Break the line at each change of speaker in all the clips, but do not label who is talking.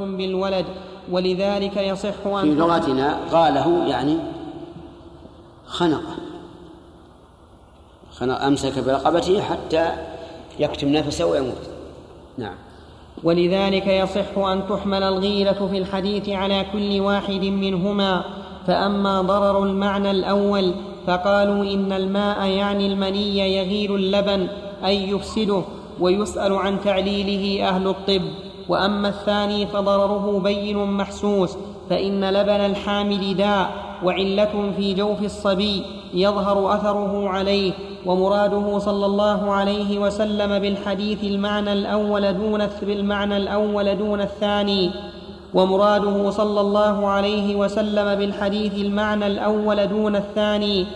بالولد ولذلك يصح أن
في لغتنا غاله يعني خنقه خنق أمسك برقبته حتى يكتم نفسه ويموت. نعم.
ولذلك يصح أن تحمل الغيلة في الحديث على كل واحد منهما. فأما ضرر المعنى الأول فقالوا إن الماء يعني المني يغير اللبن أي يفسده ويسأل عن تعليله أهل الطب. وأما الثاني فضرره بين محسوس فإن لبن الحامل داء وعلة في جوف الصبي يظهر أثره عليه ومراده صلى الله عليه وسلم بالحديث المعنى الأول دون بالمعنى الأول دون الثاني ومراده صلى الله عليه وسلم بالحديث المعنى الأول دون الثاني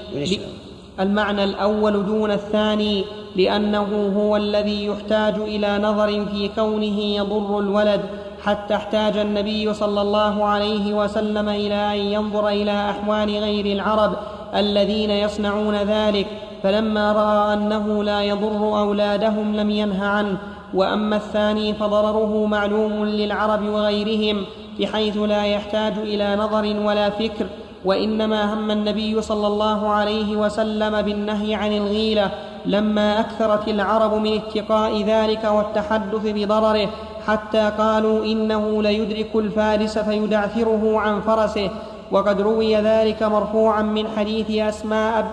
المعنى الأول دون الثاني لأنه هو الذي يحتاج إلى نظر في كونه يضر الولد حتى احتاج النبي صلى الله عليه وسلم إلى أن ينظر إلى أحوال غير العرب الذين يصنعون ذلك فلما رأى أنه لا يضر أولادهم لم ينه عنه. وأما الثاني فضرره معلوم للعرب وغيرهم بحيث لا يحتاج إلى نظر ولا فكر. وإنما هم النبي صلى الله عليه وسلم بالنهي عن الغيلة لما أكثرت العرب من اتقاء ذلك والتحدث بضرره حتى قالوا إنه ليدرك الفارس فيدعثره عن فرسه. وقد روي ذلك مرفوعا من حديث أسماء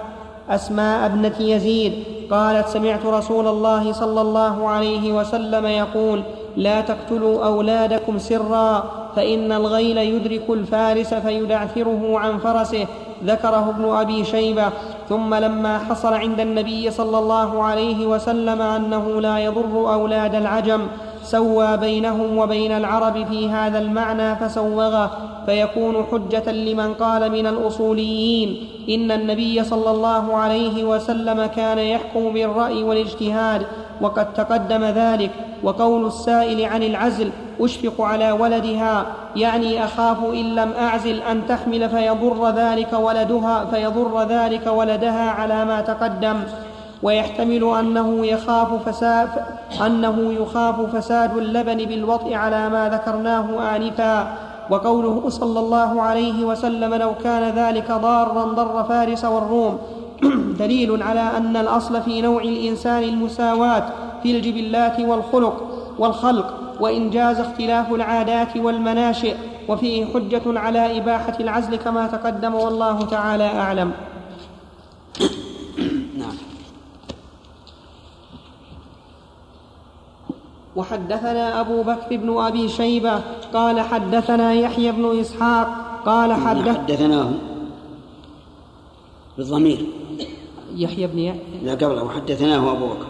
أسماء ابنة يزيد. قالت سمعت رسول الله صلى الله عليه وسلم يقول لا تقتلوا أولادكم سرا فإن الغيل يدرك الفارس فيدعثره عن فرسه ذكره ابن أبي شيبة. ثم لما حصل عند النبي صلى الله عليه وسلم أنه لا يضر أولاد العجم سوى بينهم وبين العرب في هذا المعنى فسوغه فيكون حجة لمن قال من الأصوليين إن النبي صلى الله عليه وسلم كان يحكم بالرأي والاجتهاد وقد تقدم ذلك وقول السائل عن العزل أشفق على ولدها يعني أخاف إن لم أعزل أن تحمل فيضر ذلك ولدها فيضر ذلك ولدها على ما تقدم. ويحتمل أنه يخاف فساد أنه يخاف فساد اللبن بالوطء على ما ذكرناه آنفا. وقوله صلى الله عليه وسلم لو كان ذلك ضارا ضر فارس والروم. دليل على أن الأصل في نوع الإنسان المساواة في الجبلات والخلق والخلق وإن جاز اختلاف العادات والمناشئ وفيه حجة على إباحة العزل كما تقدم والله تعالى أعلم. وحدثنا أبو بكر بن أبي شيبة قال حدثنا يحيى بن إسحاق قال حدث
حدثناه بالضمير.
يحيى بن يحيى
لا قبله وحدثناه أبو بكر.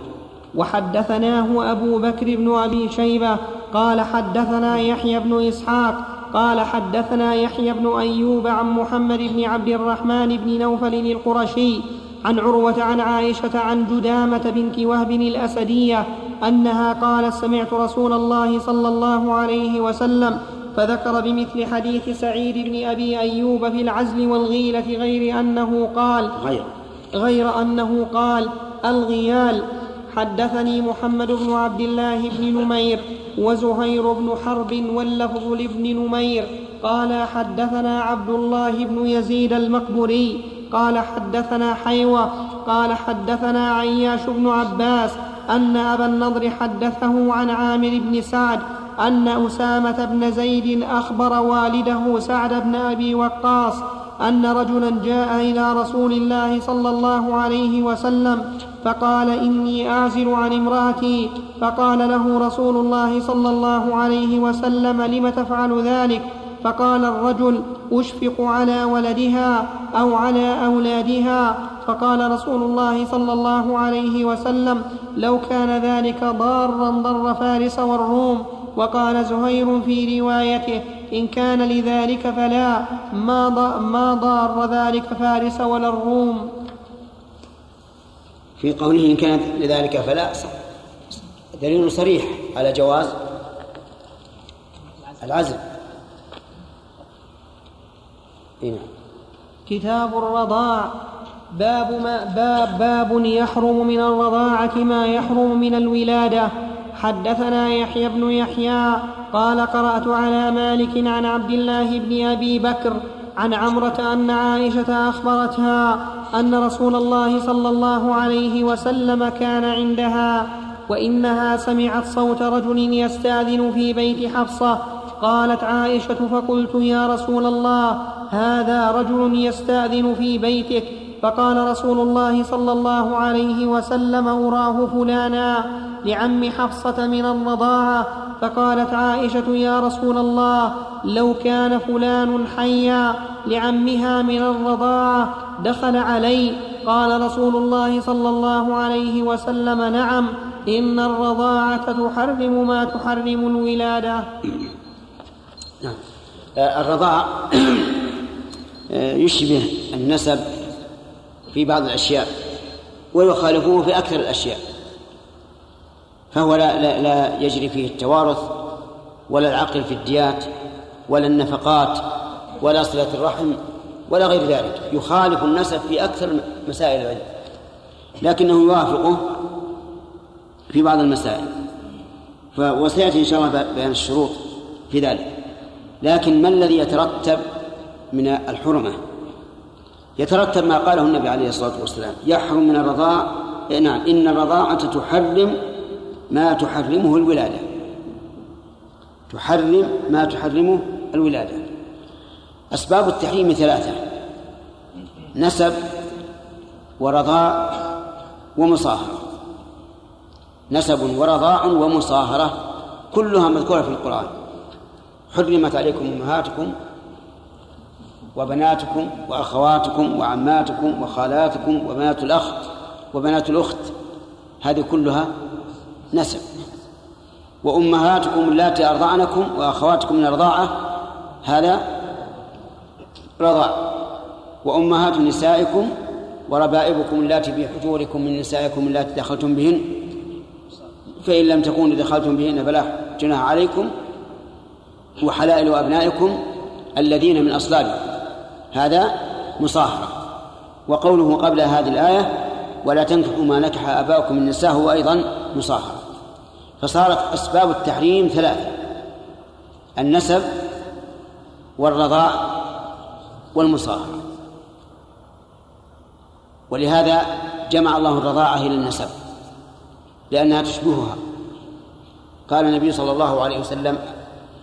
وحدثناه أبو بكر بن أبي شيبة قال حدثنا يحيى بن إسحاق قال حدثنا يحيى بن أيوب عن محمد بن عبد الرحمن بن نوفل القرشي عن عروة عن عائشة عن جدامة بنت وهب الأسدية أنها قالت سمعت رسول الله صلى الله عليه وسلم فذكر بمثل حديث سعيد بن أبي أيوب في العزل والغيلة غير أنه قال
غير.
غير أنه قال الغيال. حدثني محمد بن عبد الله بن نمير وزهير بن حرب واللفظ لابن نمير. قال حدثنا عبد الله بن يزيد المقبري قال حدثنا حيوة. قال حدثنا عياش بن عباس. أن أبا النضر حدثه عن عامر بن سعد أن أسامة بن زيد أخبر والده سعد بن أبي وقاص أن رجلا جاء إلى رسول الله صلى الله عليه وسلم فقال إني أعزل عن امرأتي فقال له رسول الله صلى الله عليه وسلم لم تفعل ذلك؟ فقال الرجل أشفق على ولدها أو على أولادها. فقال رسول الله صلى الله عليه وسلم لو كان ذلك ضارا ضر فارس والروم. وقال زهير في روايته إن كان لذلك فلا ما, ما ضار ذلك فارس ولا الروم.
في قوله إن كان لذلك فلا دليل صريح على جواز العزل.
إيه. كتاب الرضاع باب ما باب باب يحرم من الرضاعة ما يحرم من الولادة حدثنا يحيى بن يحيى قال قرأت على مالك عن عبد الله بن أبي بكر عن عمرة أن عائشة أخبرتها أن رسول الله صلى الله عليه وسلم كان عندها وإنها سمعت صوت رجل يستأذن في بيت حفصة قالت عائشة فقلت يا رسول الله هذا رجل يستأذن في بيتك. فقال رسول الله صلى الله عليه وسلم أراه فلانا لعم حفصة من الرضاعة. فقالت عائشة يا رسول الله لو كان فلان حيا لعمها من الرضاعة دخل علي. قال رسول الله صلى الله عليه وسلم نعم إن الرضاعة تحرم ما تحرم الولادة.
نعم. الرضاع يشبه النسب في بعض الأشياء ويخالفه في أكثر الأشياء فهو لا, لا, لا يجري فيه التوارث ولا العقل في الديات ولا النفقات ولا صلة الرحم ولا غير ذلك. يخالف النسب في أكثر مسائل العلم لكنه يوافقه في بعض المسائل. وسيأتي إن شاء الله بيان الشروط في ذلك. لكن ما الذي يترتب من الحرمة؟ يترتب ما قاله النبي عليه الصلاة والسلام يحرم من الرضاع نعم إن الرضاعة تحرم ما تحرمه الولادة. تحرم ما تحرمه الولادة. أسباب التحريم ثلاثة نسب ورضاع ومصاهرة. نسب ورضاع ومصاهرة كلها مذكورة في القرآن. حرمت عليكم أمهاتكم وبناتكم وأخواتكم وعماتكم وخالاتكم وبنات الأخت وبنات الأخت. هذه كلها نسب. وأمهاتكم اللاتي أرضعنكم وأخواتكم من الرضاعة هذا رضاع. وأمهات نسائكم وربائبكم اللاتي في حجوركم من نسائكم اللاتي دخلتم بهن فإن لم تكونوا دخلتم بهن فلا جناح عليكم. وحلائل أبنائكم الذين من أصلابكم هذا مصاهرة وقوله قبل هذه الآية ولا تنكحوا ما نكح آباؤكم من النساء هو أيضا مصاهرة فصارت أسباب التحريم ثلاثة النسب والرضاع والمصاهرة ولهذا جمع الله الرضاعة إلى النسب لأنها تشبهها. قال النبي صلى الله عليه وسلم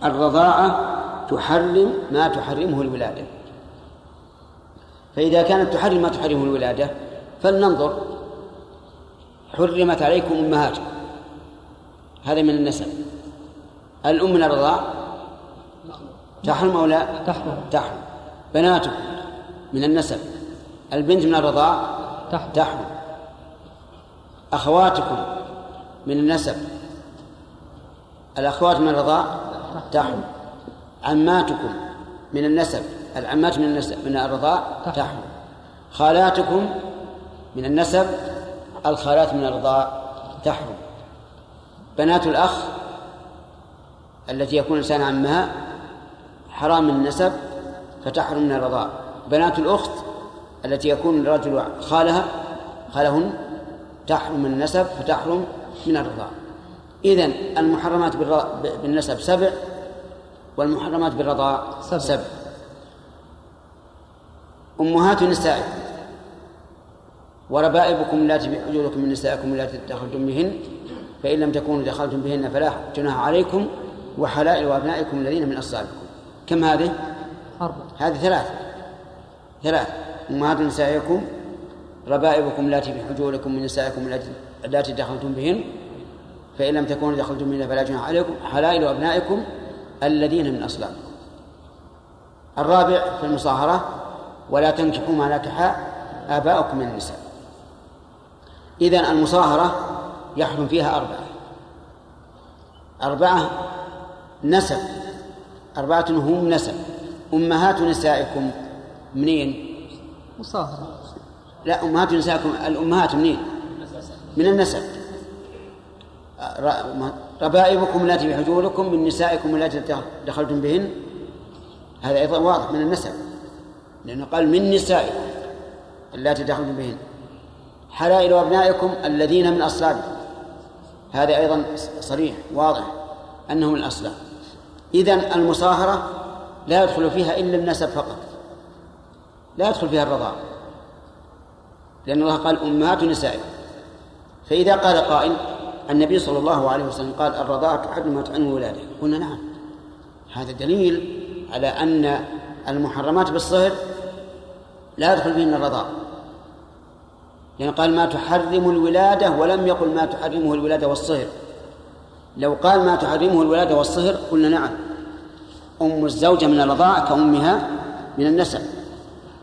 الرضاعة تحرم ما تحرمه الولادة. فإذا كانت تحرم ما تحرمه الولادة فلننظر. حرمت عليكم أمهاتكم هذا من النسب. الأم من الرضاع تحرم أو لا؟
تحرم.
تحرم. بناتكم من النسب. البنت من الرضاع؟ تحرم, تحرم. أخواتكم من النسب. الأخوات من الرضاع؟ تحرم. عماتكم من النسب العمات من النسب من الرضاع تحرم. خالاتكم من النسب الخالات من الرضاع تحرم. بنات الأخ التي يكون الإنسان عمها حرام من النسب فتحرم من الرضاع. بنات الأخت التي يكون الرجل خالها خالهن تحرم من النسب فتحرم من الرضاع. إذن المحرمات بالنسب سبع والمحرمات بالرضاع سبع, سبع. أمهات نسائكم وربائبكم اللاتي في حجوركم من نسائكم اللاتي دخلتم بهن فإن لم تكونوا دخلتم بهن فلا جناح عليكم وحلائل أبنائكم الذين من أصلابكم كم هذه؟ أربعة هذه ثلاثة. ثلاث أمهات نسائكم ربائبكم اللاتي في حجوركم من نسائكم اللاتي دخلتم بهن فإن لم تكونوا دخلتم بهن فلا جناح عليكم حلائل أبنائكم الذين من أصلابكم الرابع في المصاهرة ولا تنكحوا ما نكح آباؤكم من النساء. إذن المصاهرة يحرم فيها أربعة. أربعة نسب. أربعة هم نسب. أمهات نسائكم منين؟
مصاهرة.
لا أمهات نسائكم الأمهات منين؟ من النسب. ربائبكم التي في حجوركم من نسائكم التي دخلتم بهن. هذا أيضا واضح من النسب لأنه قال من نسائكم اللاتي دخلتم بهن. حلائل أبنائكم الذين من أصلابكم. هذا أيضا صريح واضح أنه من الأصلاب. إذن المصاهرة لا يدخل فيها إلا النسب فقط. لا يدخل فيها الرضاعة لأن الله قال أمهات نسائكم. فإذا قال قائل النبي صلى الله عليه وسلم قال الرضاعة تحرم ما تحرم ولاده. قلنا نعم. هذا دليل على أن المحرمات بالصهر لا يدخل فيهن الرضاعة يعني قال ما تحرم الولادة ولم يقل ما تحرمه الولادة والصهر لو قال ما تحرمه الولادة والصهر قلنا نعم. أم الزوجة من الرضاعة كأمها من النسب.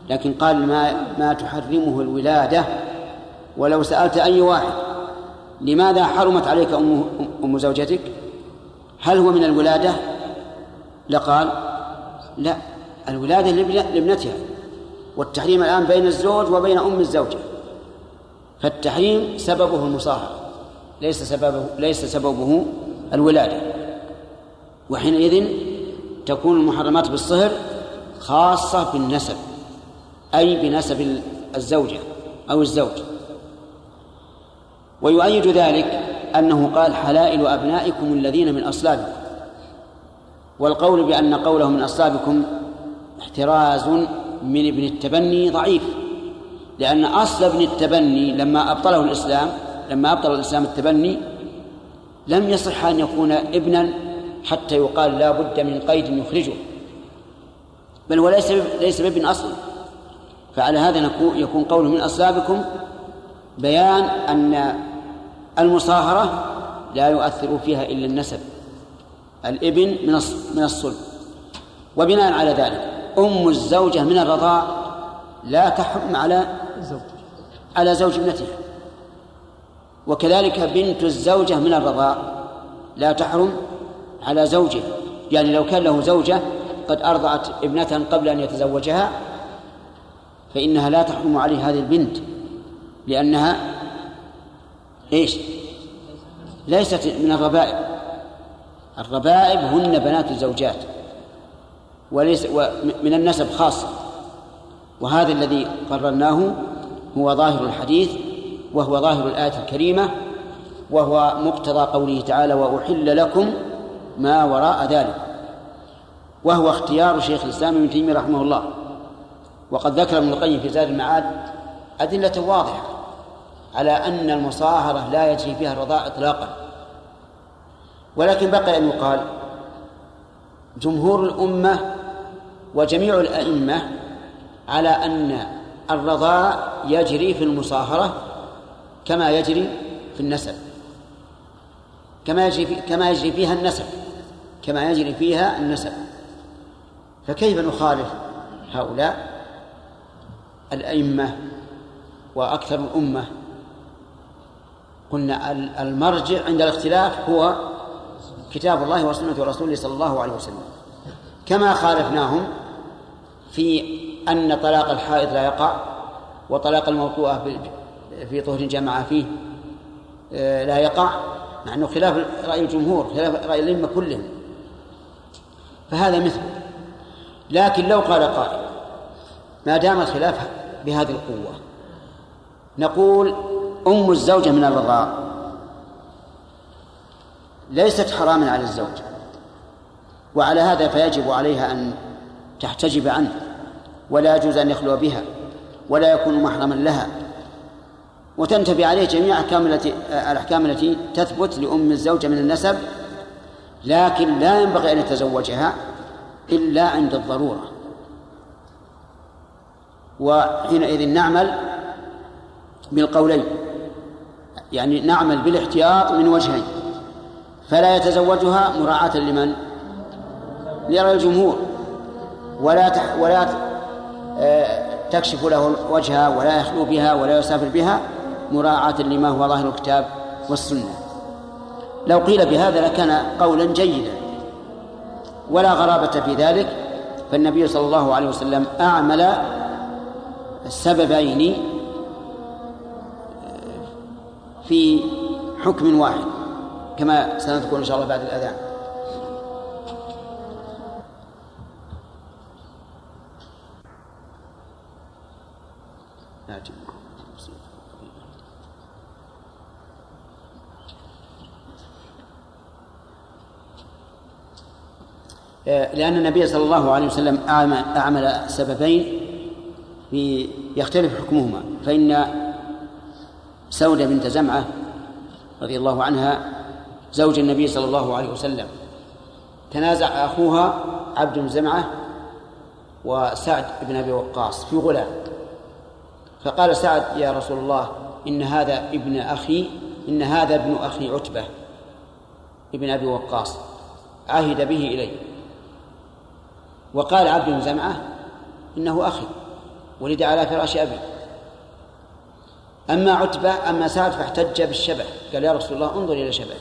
لكن قال ما ما تحرمه الولادة. ولو سألت أي واحد لماذا حرمت عليك أم أم زوجتك؟ هل هو من الولادة؟ لقال لا الولادة لابنتها والتحريم الآن بين الزوج وبين أم الزوجة فالتحريم سببه المصاهرة ليس سببه ليس سببه الولادة وحينئذ تكون المحرمات بالصهر خاصة بالنسب أي بنسب الزوجة أو الزوج ويؤيد ذلك أنه قال حلائل أبنائكم الذين من أصلابكم. والقول بأن قوله من أصلابكم احتراز من ابن التبني ضعيف لأن أصل ابن التبني لما أبطله الإسلام لما أبطل الإسلام التبني لم يصح أن يكون ابنا حتى يقال لا بد من قيد يخرجه. بل هو ليس بابن أصلا فعلى هذا يكون قوله من أصلابكم بيان أن المصاهرة لا يؤثر فيها إلا النسب الإبن من الصلب. وبناء على ذلك أم الزوجة من الرضاع لا تحرم على على زوج ابنتها. وكذلك بنت الزوجة من الرضاع لا تحرم على زوجه يعني لو كان له زوجة قد أرضعت ابنة قبل أن يتزوجها فإنها لا تحرم عليه هذه البنت. لأنها إيش؟ ليست من الربائب. الربائب هن بنات الزوجات وليس من النسب خاصة. وهذا الذي قررناه هو ظاهر الحديث وهو ظاهر الآية الكريمة وهو مقتضى قوله تعالى وأحل لكم ما وراء ذلك وهو اختيار شيخ الإسلام ابن تيمية رحمه الله. وقد ذكر ابن القيم في زاد المعاد أدلة واضحة. على أن المصاهرة لا يجري فيها الرضاع إطلاقا. ولكن بقي أن يقال جمهور الأمة وجميع الأئمة على أن الرضاع يجري في المصاهرة كما يجري في النسب كما يجري في كما يجري فيها النسب كما يجري فيها النسب. فكيف نخالف هؤلاء؟ الأئمة وأكثر الأمة قلنا المرجع عند الاختلاف هو كتاب الله وسنة رسوله صلى الله عليه وسلم. كما خالفناهم في أن طلاق الحائض لا يقع وطلاق الموطوءة في طهر جمع فيه آه، لا يقع مع أنه خلاف رأي الجمهور خلاف رأي الأئمة كلهم. فهذا مثل. لكن لو قال قائل ما دام الخلاف بهذه القوة نقول أم الزوجة من الرضاع. ليست حراما على الزوج. وعلى هذا فيجب عليها أن تحتجب عنه ولا يجوز أن يخلو بها ولا يكون محرما لها. وتنتبه عليه جميع التي الأحكام التي تثبت لأم الزوجة من النسب لكن لا ينبغي أن يتزوجها إلا عند الضرورة. وحينئذ نعمل بالقولين. يعني نعمل بالاحتياط من وجهين فلا يتزوجها مراعاة لمن؟ لرأي الجمهور. ولا تح ولا آه، تكشف له وجهها ولا يخلو بها ولا يسافر بها مراعاة لما هو ظاهر الكتاب والسنة. لو قيل بهذا لكان قولا جيدا. ولا غرابة في ذلك فالنبي صلى الله عليه وسلم أعمل السببين في حكم واحد كما سنذكر إن شاء الله بعد الأذان. آه، لأن النبي صلى الله عليه وسلم أعمل سببين في يختلف حكمهما فإن سودة بنت زمعة رضي الله عنها زوج النبي صلى الله عليه وسلم. تنازع أخوها عبد بن زمعة وسعد بن أبي وقاص في غلام. فقال سعد يا رسول الله إن هذا ابن أخي إن هذا ابن أخي عتبة ابن أبي وقاص. عهد به إلي. وقال عبد بن زمعة إنه أخي ولد على فراش أبي. أما عتبة أما سعد فاحتج بالشبه. قال يا رسول الله انظر إلى شبه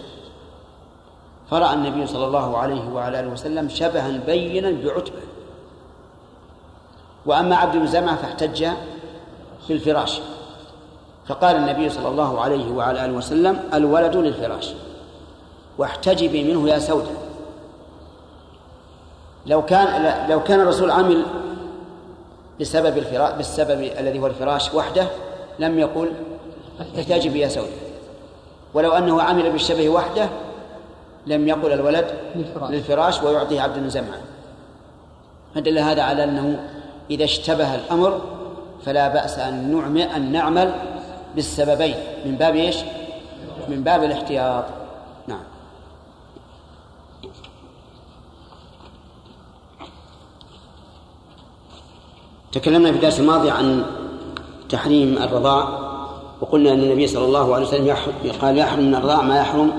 فرأى النبي صلى الله عليه وعلى آله وسلم شبها بينا بعتبة. وأما عبد بن زمعة فاحتج بالفراش. فقال النبي صلى الله عليه وعلى آله وسلم الولد للفراش. واحتجبي منه يا سودة. لو كان لو كان الرسول عمل بسبب الفراش بالسبب الذي هو الفراش وحده لم يقل احتجبي يا سودة ولو أنه عمل بالشبه وحده لم يقل الولد للفراش, للفراش ويعطيه عبد بن زمعة فدل هذا على أنه إذا اشتبه الأمر فلا بأس أن نعمل أن نعمل بالسببين. من باب إيش؟ من باب الاحتياط. نعم. تكلمنا في الدرس الماضي عن تحريم الرضاع. وقلنا أن النبي صلى الله عليه وسلم قال يحرم من الرضاع ما يحرم.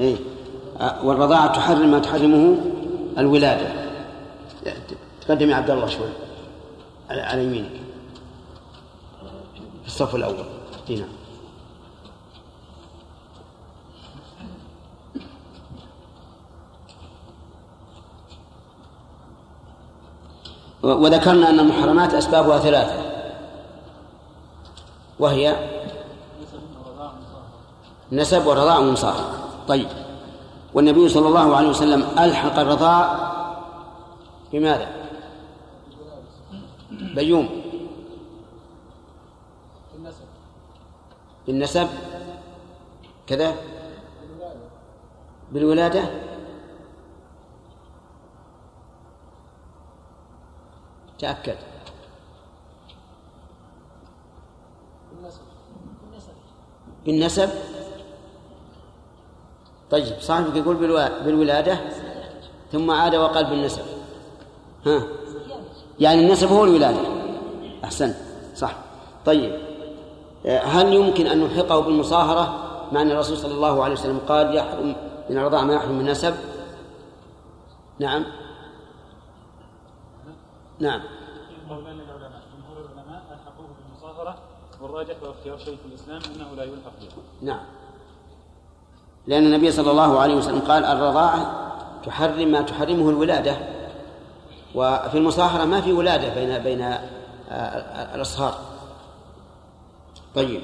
إيه؟ والرضاعة تحرم ما تحرمه الولادة. تقدم يا عبد الله شوي. على يمينك. في الصف الأول. هنا وذكرنا أن المحرمات أسبابها ثلاثة. وهي نسب ورضاع ومصاهرة طيب. والنبي صلى الله عليه وسلم ألحق الرضاع بماذا؟ بيوم. بالنسب. كذا؟ بالولادة. تأكد. بالنسب. طيب صاحبك يقول بالولادة ثم عاد وقال بالنسب. ها؟ يعني النسب هو الولادة. أحسنت صح. طيب. هل يمكن أن نلحقه بالمصاهرة؟ مع أن الرسول صلى الله عليه وسلم قال يحرم من الرضاع ما يحرم من النسب. نعم. نعم
جمهور العلماء الحقوه بالمصاهرة والراجح واختيار شيخ الإسلام أنه لا يلحق به.
نعم. لأن النبي صلى الله عليه وسلم قال الرضاعة تحرم ما تحرمه الولادة وفي المصاهرة ما في ولادة بين بين آه، الأصهار. طيب.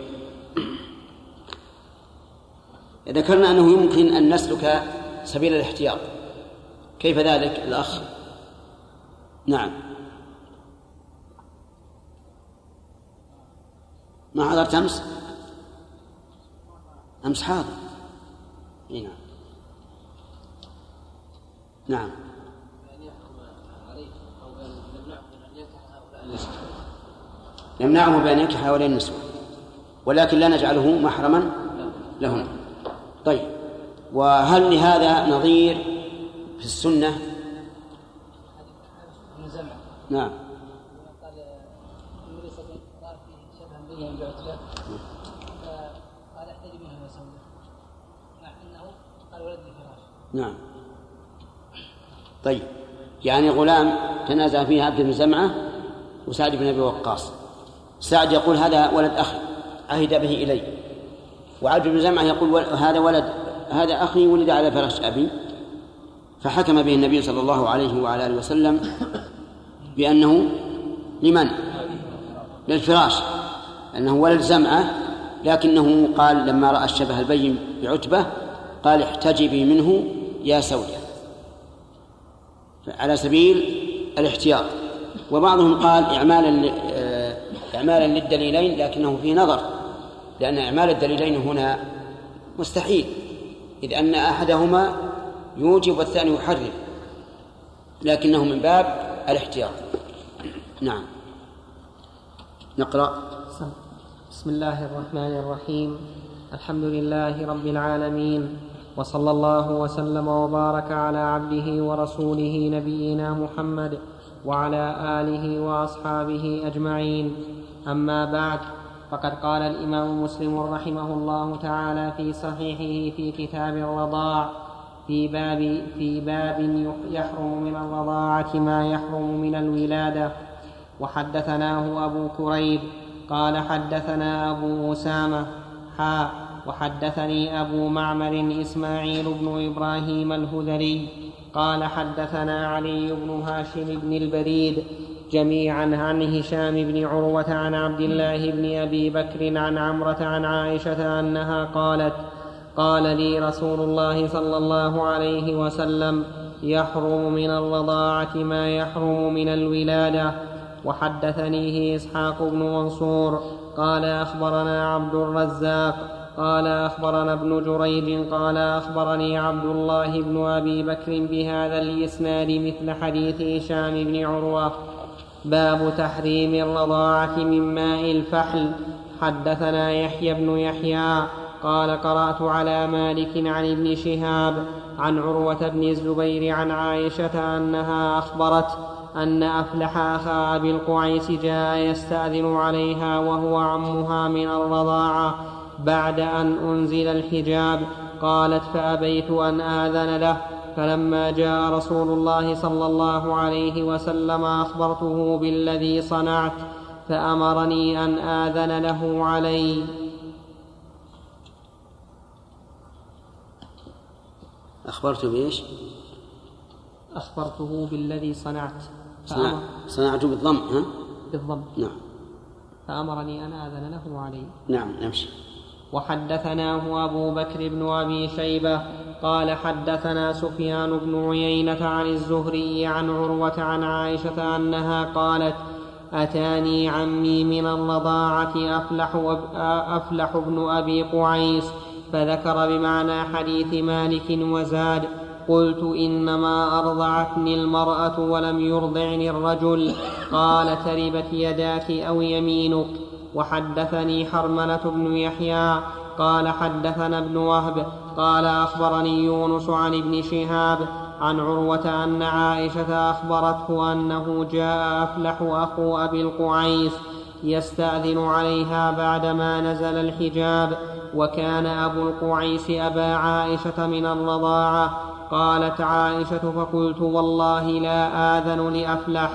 ذكرنا أنه يمكن أن نسلك سبيل الاحتياط. كيف ذلك الأخ؟ نعم. ما حضرت أمس؟ أمس حاضر. نعم. نعم. يمنعه بأن ينكح هؤلاء النسوة ولكن لا نجعله محرما لهم طيب. وهل لهذا نظير في السنة؟ نعم. نعم. طيب. يعني غلام تنازع فيه عبد بن زمعة وسعد بن أبي وقاص. سعد يقول هذا ولد أخي عهد به إلي. وعبد بن زمعة يقول هذا ولد هذا أخي ولد على فراش أبي. فحكم به النبي صلى الله عليه وعلى آله وسلم بأنه لمن؟ للفراش. أنه ولد زمعة لكنه قال لما رأى الشبه البين بعتبة قال احتجبي منه يا سودة. على سبيل الاحتياط. وبعضهم قال إعمالا آه، إعمالا للدليلين لكنه في نظر لأن إعمال الدليلين هنا مستحيل إذ أن أحدهما يوجب والثاني يحرم لكنه من باب الاحتياط. نعم. نقرأ.
بسم الله الرحمن الرحيم. الحمد لله رب العالمين وصلى الله وسلم وبارك على عبده ورسوله نبينا محمد وعلى آله وأصحابه أجمعين. أما بعد فقد قال الإمام مسلم رحمه الله تعالى في صحيحه في كتاب الرضاع في باب في باب يحرم من الرضاعة ما يحرم من الولادة. وحدثناه أبو كريب قال حدثنا أبو أسامة حاء وحدثني أبو معمر إسماعيل بن إبراهيم الهذلي قال حدثنا علي بن هاشم بن البريد جميعا عن هشام بن عروة عن عبد الله بن أبي بكر عن عمرة عن عائشة أنها قالت قال لي رسول الله صلى الله عليه وسلم يحرم من الرضاعة ما يحرم من الولادة. وحدثنيه إسحاق بن منصور قال أخبرنا عبد الرزاق قال أخبرنا ابن جريج قال أخبرني عبد الله بن أبي بكر بهذا الإسناد مثل حديث هشام بن عروة. باب تحريم الرضاعة من ماء الفحل. حدثنا يحيى بن يحيى قال قرأت على مالك عن ابن شهاب عن عروة بن الزبير عن عائشة أنها أخبرت أن افلح اخا ابي القعيس جاء يستأذن عليها وهو عمها من الرضاعة بعد أن أنزل الحجاب. قالت فأبيت أن آذن له. فلما جاء رسول الله صلى الله عليه وسلم أخبرته بالذي صنعت فأمرني أن آذن له علي.
أخبرته بإيش؟
أخبرته بالذي صنعت.
صنع صنعت بالضم ها؟
بالضم.
نعم.
فأمرني أن آذن له علي
نعم نمشي
وحدثناه أبو بكر بن أبي شيبة قال حدثنا سفيان بن عيينة عن الزهري عن عروة عن عائشة أنها قالت أتاني عمي من الرضاعة أفلح, أفلح بن أبي قعيس فذكر بمعنى حديث مالك وزاد قلت إنما أرضعتني المرأة ولم يرضعني الرجل. قال تربت يداك أو يمينك. وحدثني حرملة بن يحيى. قال حدثنا ابن وهب. قال أخبرني يونس عن ابن شهاب عن عروة أن عائشة أخبرته أنه جاء أفلح أخو أبي القعيس يستأذن عليها بعدما نزل الحجاب. وكان أبو القعيس أبا عائشة من الرضاعة. قالت عائشة فقلت والله لا آذن لأفلح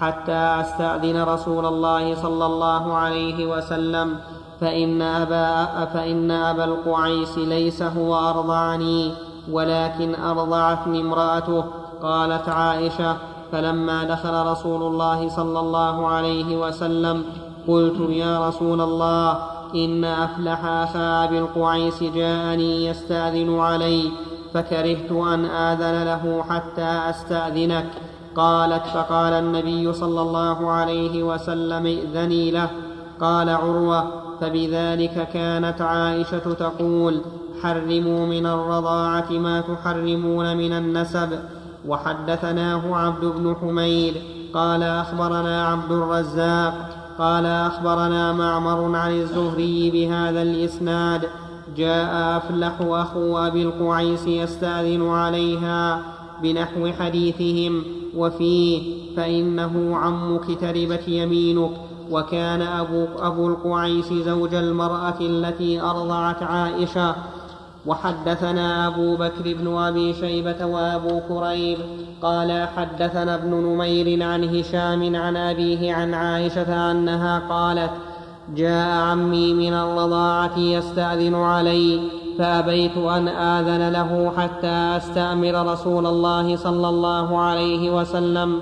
حتى أستأذن رسول الله صلى الله عليه وسلم فإن أبا, فإن أبا القعيس ليس هو أرضعني ولكن أرضعتني امرأته قالت عائشة. فلما دخل رسول الله صلى الله عليه وسلم قلت يا رسول الله إن أفلح أخا أبي القعيس جاءني يستأذن علي. فكرهت أن آذن له حتى أستأذنك. قالت فقال النبي صلى الله عليه وسلم ائذني له. قال عروة فبذلك كانت عائشة تقول حرموا من الرضاعة ما تحرمون من النسب. وحدثناه عبد بن حميد. قال أخبرنا عبد الرزاق. قال أخبرنا معمر عن الزهري بهذا الإسناد. جاء أفلح اخو ابي القعيس يستأذن عليها بنحو حديثهم وفيه فإنه عمك تربت يمينك وكان أبو, أبو القعيس زوج المرأة التي أرضعت عائشة وحدثنا أبو بكر بن أبي شيبة وأبو كريب قال حدثنا ابن نمير عن هشام عن أبيه عن عائشة أنها قالت جاء عمي من الرضاعة يستأذن علي فأبيت أن آذن له حتى أستأمر رسول الله صلى الله عليه وسلم.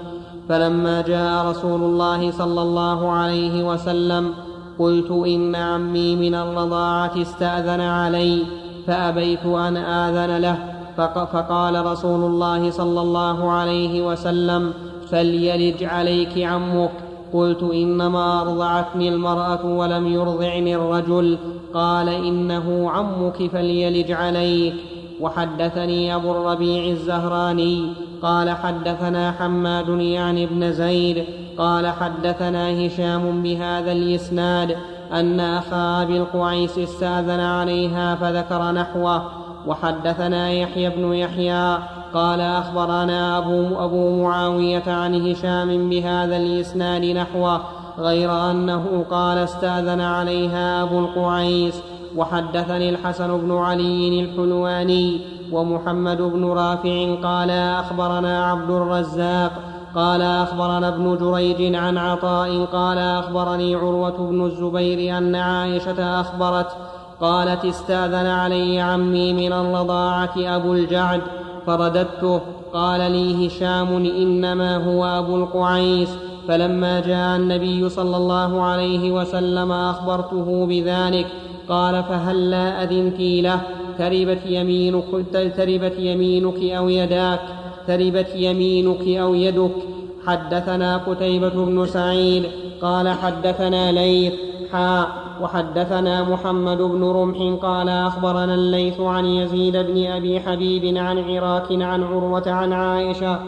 فلما جاء رسول الله صلى الله عليه وسلم قلت إن عمي من الرضاعة استأذن علي فأبيت أن آذن له. فقال رسول الله صلى الله عليه وسلم فليلج عليك عمك. قلت إنما أرضعتني المرأة ولم يرضعني الرجل. قال إنه عمك فليلج عليك. وحدثني أبو الربيع الزهراني. قال حدثنا حماد يعني ابن زيد. قال حدثنا هشام بهذا الإسناد أن أخا أبي القعيس استأذن عليها فذكر نحوه. وحدثنا يحيى بن يحيى قال أخبرنا أبو, أبو معاوية عن هشام بهذا الإسناد نحوه غير أنه قال استأذن عليها أبو القعيس وحدثني الحسن بن علي الحلواني ومحمد بن رافع قال أخبرنا عبد الرزاق قال أخبرنا ابن جريج عن عطاء قال أخبرني عروة بن الزبير أن عائشة أخبرت قالت استأذن علي عمي من الرضاعة أبو الجعد فرددته. قال لي هشام إنما هو أبو القعيس. فلما جاء النبي صلى الله عليه وسلم أخبرته بذلك قال فهلا أذنت له؟ تربت يمينك تربت يمينك أو يداك؟ تربت يمينك أو يدك؟ حدثنا قتيبة بن سعيد قال حدثنا ليث. وحدثنا محمد بن رمح قال أخبرنا الليث عن يزيد بن أبي حبيب عن عراك عن عروة عن عائشة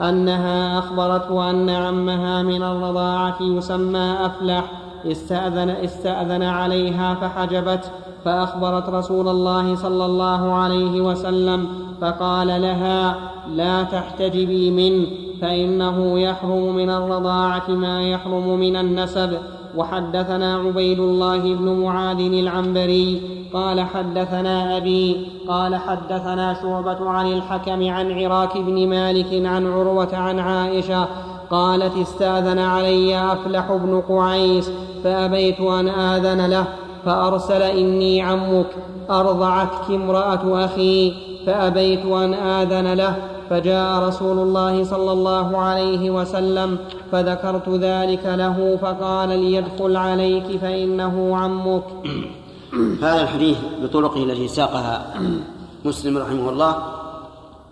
أنها أخبرته أن عمها من الرضاعة يسمى أفلح استأذن, استأذن عليها فحجبت فأخبرت رسول الله صلى الله عليه وسلم فقال لها لا تحتجبي منه فإنه يحرم من الرضاعة ما يحرم من النسب. وحدثنا عبيد الله بن معاذ العنبري قال حدثنا أبي قال حدثنا شعبة عن الحكم عن عراك بن مالك عن عروة عن عائشة قالت استأذن علي أفلح بن قعيس فأبيت أن آذن له فأرسل إني عمك أرضعتك امرأة أخي فأبيت أن آذن له فجاء رسول الله صلى الله عليه وسلم فذكرت ذلك له فقال ليدخل عليك فإنه عمك.
هذا الحديث بطرقه التي ساقها مسلم رحمه الله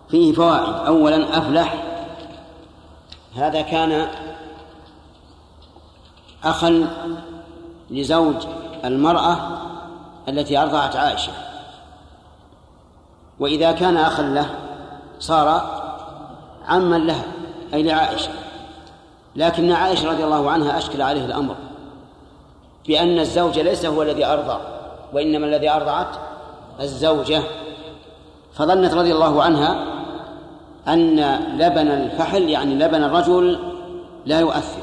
فيه فوائد. أولا أفلح. هذا كان أخا لزوج المرأة التي أرضعت عائشة. وإذا كان أخا له صار عما لها أي لعائشة. لكن عائشة رضي الله عنها أشكل عليه الأمر بأن الزوج ليس هو الذي أرضع وإنما الذي أرضعت الزوجة. فظنت رضي الله عنها أن لبن الفحل يعني لبن الرجل لا يؤثر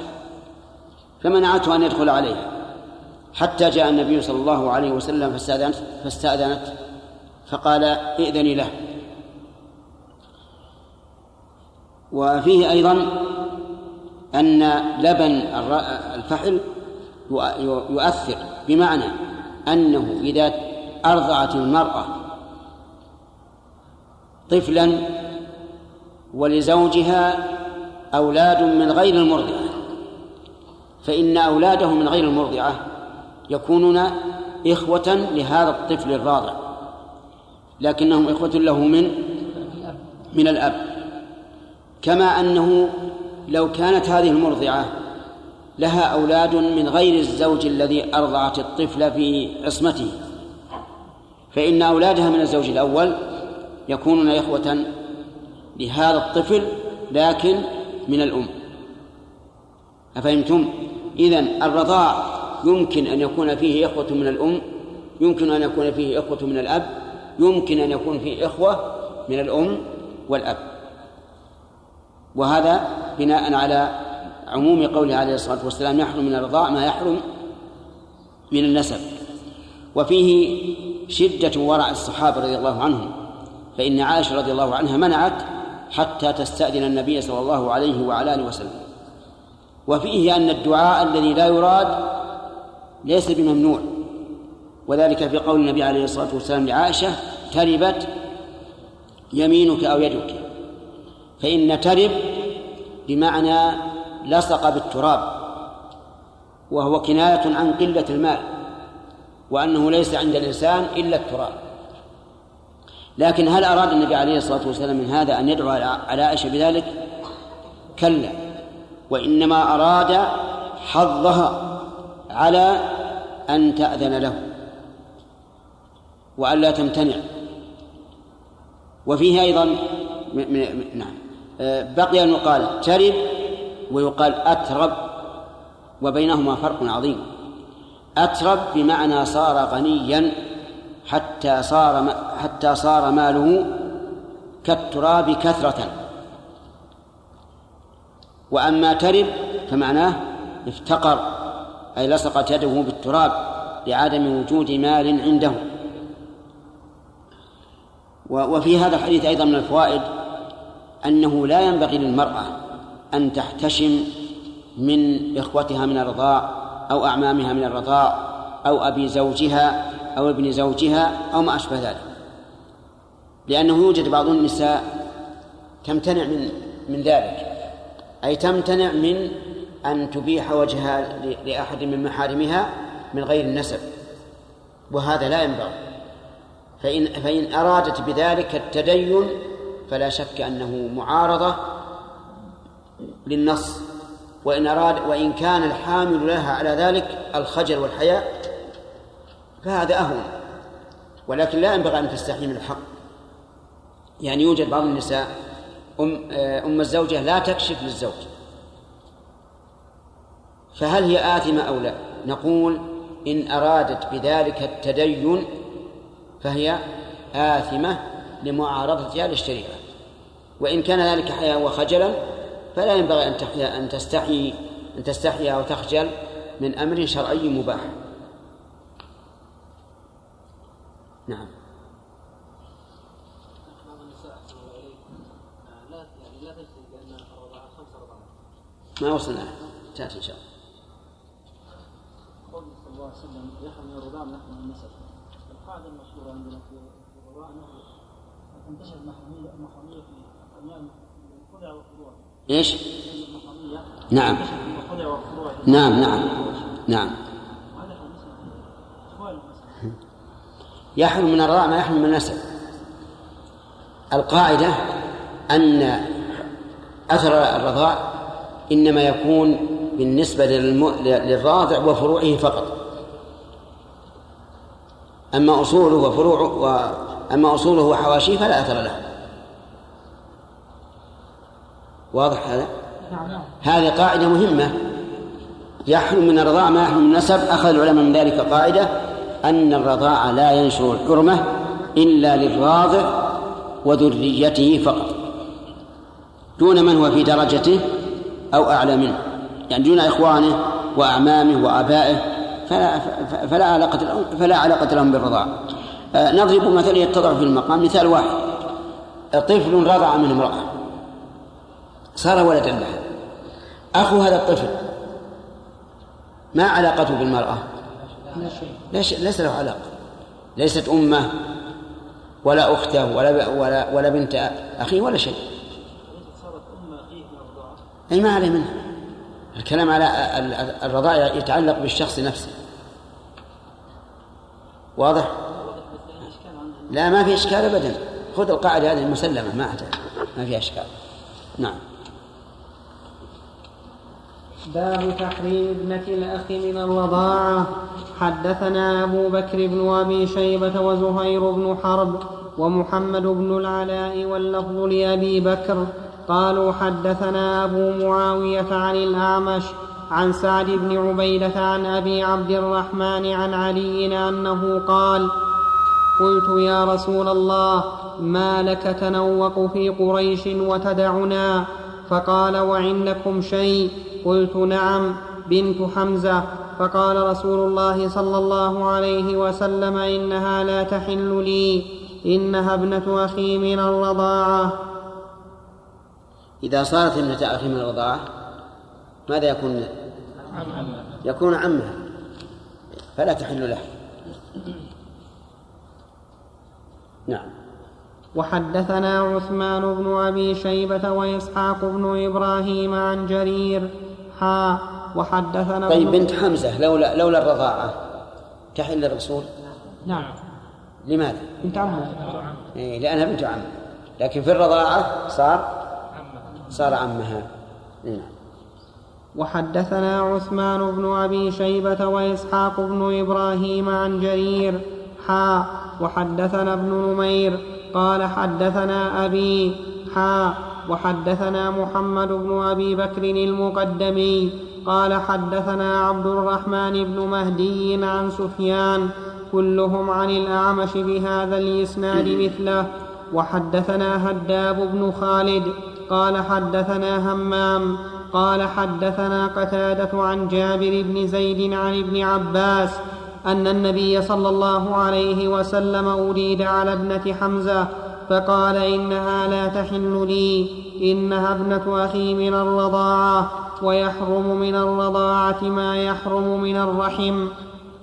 فمنعته أن يدخل عليها. حتى جاء النبي صلى الله عليه وسلم فاستأذنت, فاستأذنت فقال ائذني له. وفيه أيضا أن لبن الفحل يؤثر بمعنى أنه إذا أرضعت المرأة طفلا ولزوجها أولاد من غير المرضعة فإن أولاده من غير المرضعة يكونون إخوة لهذا الطفل الراضع لكنهم إخوة له من من الأب. كما أنه لو كانت هذه المرضعة لها أولاد من غير الزوج الذي أرضعت الطفل في عصمته. فإن أولادها من الزوج الأول يكونون إخوة لهذا الطفل لكن من الأم. أفهمتم؟ إذن الرضاع يمكن أن يكون فيه إخوة من الأم يمكن أن يكون فيه إخوة من الأب يمكن أن يكون فيه إخوة من الأم والأب. وهذا بناء على عموم قوله عليه الصلاة والسلام يحرم من الرضاع ما يحرم من النسب. وفيه شدة ورع الصحابة رضي الله عنهم فإن عائشة رضي الله عنها منعت حتى تستأذن النبي صلى الله عليه وعلى آله وسلم. وفيه أن الدعاء الذي لا يراد ليس بممنوع. وذلك في قول النبي عليه الصلاة والسلام لعائشة تربت يمينك أو يدك. فإن ترب بمعنى لصق بالتراب وهو كناية عن قلة المال وأنه ليس عند الإنسان إلا التراب. لكن هل أراد النبي عليه الصلاة والسلام من هذا أن يدعو على عائشة بذلك؟ كلا. وإنما أراد حظها على أن تأذن له وألا تمتنع. وفيه أيضا نعم. بقي أن يقال ترب ويقال أترب وبينهما فرق عظيم. أترب بمعنى صار غنيا حتى صار حتى صار ماله كالتراب كثرة. وأما ترب فمعناه افتقر أي لصقت يده بالتراب لعدم وجود مال عنده. وفي هذا الحديث أيضا من الفوائد أنه لا ينبغي للمرأة أن تحتشم من إخوتها من الرضاع أو أعمامها من الرضاع أو أبي زوجها أو ابن زوجها أو ما أشبه ذلك. لأنه يوجد بعض النساء تمتنع من من ذلك. أي تمتنع من أن تبيح وجهها لأحد من محارمها من غير النسب. وهذا لا ينبغي. فإن فإن أرادت بذلك التدين فلا شك أنه معارضة للنص وإن أراد وإن كان الحامل لها على ذلك الخجل والحياء فهذا أهون. ولكن لا ينبغي أن تستحي من الحق. يعني يوجد بعض النساء أم, أم الزوجة لا تكشف للزوج. فهل هي آثمة أو لا؟ نقول إن أرادت بذلك التدين فهي آثمة لمعارضتها للشريعة. وإن كان ذلك حياء وخجلا فلا ينبغي أن تحيا أن تستحي أن تستحي أو تخجل من أمر شرعي مباح. نعم. ما وصلنا تأتي إن شاء الله.
قول صلى الله عليه وسلم يحرم الرضاع من من النسب. القاعدة المشهورة عندنا في الرضاع أنه تنتشر المحرمية إيش؟
نعم. نعم نعم. نعم. يحرم من الرضاع ما يحرم من النسب. القاعدة أن أثر الرضاع إنما يكون بالنسبة. للراضع وفروعه فقط. أما أصوله وفروعه و... أما أصوله وحواشيه فلا أثر له. واضح هذا؟ هذه قاعدة مهمة. يحرم من الرضاع ما يحرم من النسب. أخذ العلماء من ذلك قاعدة أن الرضاع لا ينشر الحرمة إلا للراضع وذريته فقط. دون من هو في درجته أو أعلى منه. يعني دون إخوانه وأعمامه وآبائه فلا فلا علاقة لهم فلا علاقة لهم بالرضاعة. آه، نضرب مثلا يتضع في المقام مثال واحد. طفل رضع من امرأة صار ولدا لها أخو هذا الطفل ما علاقته بالمرأة؟ ليش ليس له علاقة. ليست أمه ولا أخته ولا ولا ولا بنت أخيه ولا شيء. أي ما عليه منها. الكلام على الرضاع يتعلق بالشخص نفسه. واضح؟ لا ما في إشكال أبدا. خذ القاعدة هذه المسلمة ما ما فيها إشكال. نعم.
باب تحريم ابنة الأخ من الرضاعة حدثنا أبو بكر بن أبي شيبة وزهير بن حرب ومحمد بن العلاء واللفظ لأبي بكر. قالوا حدثنا أبو معاوية عن الأعمش عن سعد بن عبيدة عن أبي عبد الرحمن عن علي أنه قال قلت يا رسول الله ما لك تنوق في قريش وتدعنا؟ فقال وعندكم شيء قلت نعم بنت حمزة فقال رسول الله صلى الله عليه وسلم إنها لا تحل لي إنها ابنة أخي من الرضاعة.
إذا صارت ابنة أخي من الرضاعة ماذا يكون؟ يكون عمها فلا تحل له. نعم.
وحدثنا عثمان بن أبي شيبة وإسحاق بن إبراهيم عن جرير. حا وحدثنا
طيب بنت حمزة لولا لولا الرضاعة. تحل الرسول
نعم.
لماذا؟
بنت عمه.
إيه لأنها بنت عم. لكن في الرضاعة صار صار عمها. نعم
وحدثنا عثمان بن أبي شيبة وإسحاق بن إبراهيم عن جرير. حا وحدثنا ابن نمير. قال حدثنا أبي حا وحدثنا محمد بن أبي بكر المقدمي قال حدثنا عبد الرحمن بن مهدي عن سفيان كلهم عن الأعمش بهذا الإسناد مثله. وحدثنا هداب بن خالد قال حدثنا همام قال حدثنا قتادة عن جابر بن زيد عن ابن عباس أن النبي صلى الله عليه وسلم أريد على ابنة حمزة فقال إنها لا تحل لي إنها ابنة أخي من الرضاعة ويحرم من الرضاعة ما يحرم من الرحم.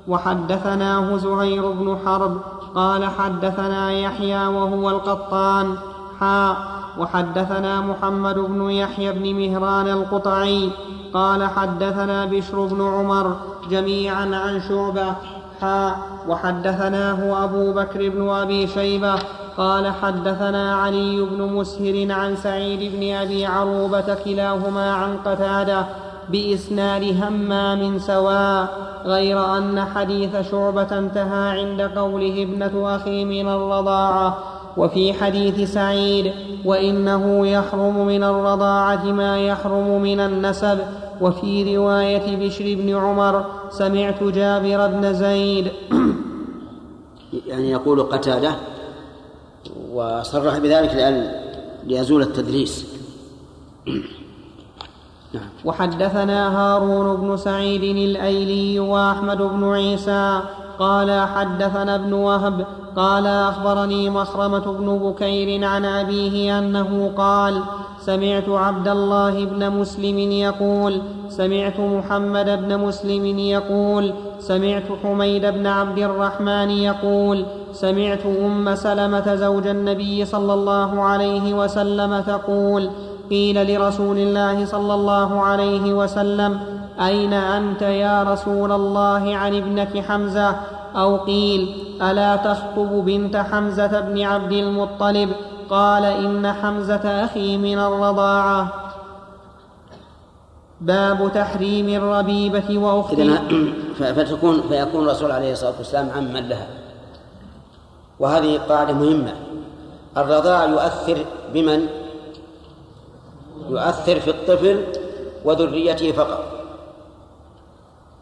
وحدثناه زهير بن حرب قال حدثنا يحيى وهو القطان. حا وحدثنا محمد بن يحيى بن مهران القطعي. قال حدثنا بشر بن عمر جميعا عن شعبة حا وحدثناه أبو بكر بن أبي شيبة قال حدثنا علي بن مسهر عن سعيد بن أبي عروبة كلاهما عن قتادة بإسناد همام سواء غير أن حديث شعبة انتهى عند قوله ابنة أخي من الرضاعة وفي حديث سعيد وإنه يحرم من الرضاعة ما يحرم من النسب وفي رواية بشر بن عمر سمعت جابر بن زيد
يعني يقول قتادة وصرح بذلك لأن ليزول التدليس
نعم. وحدثنا هارون بن سعيد الأيلي وأحمد بن عيسى قال حدثنا ابن وهب قال أخبرني مخرمة بن بكير عن أبيه أنه قال سمعت عبد الله بن مسلم يقول سمعت محمد بن مسلم يقول سمعت حميد بن عبد الرحمن يقول سمعت أم سلمة زوج النبي صلى الله عليه وسلم تقول قيل لرسول الله صلى الله عليه وسلم أين أنت يا رسول الله عن ابنة حمزة؟ أو قيل ألا تخطب بنت حمزة بن عبد المطلب؟ قال إن حمزة أخي من الرضاعة. باب تحريم الربيبة وأخته.
فتكون فيكون الرسول عليه الصلاة والسلام عما لها. وهذه قاعدة مهمة. الرضاع يؤثر بمن؟ يؤثر في الطفل وذريته فقط.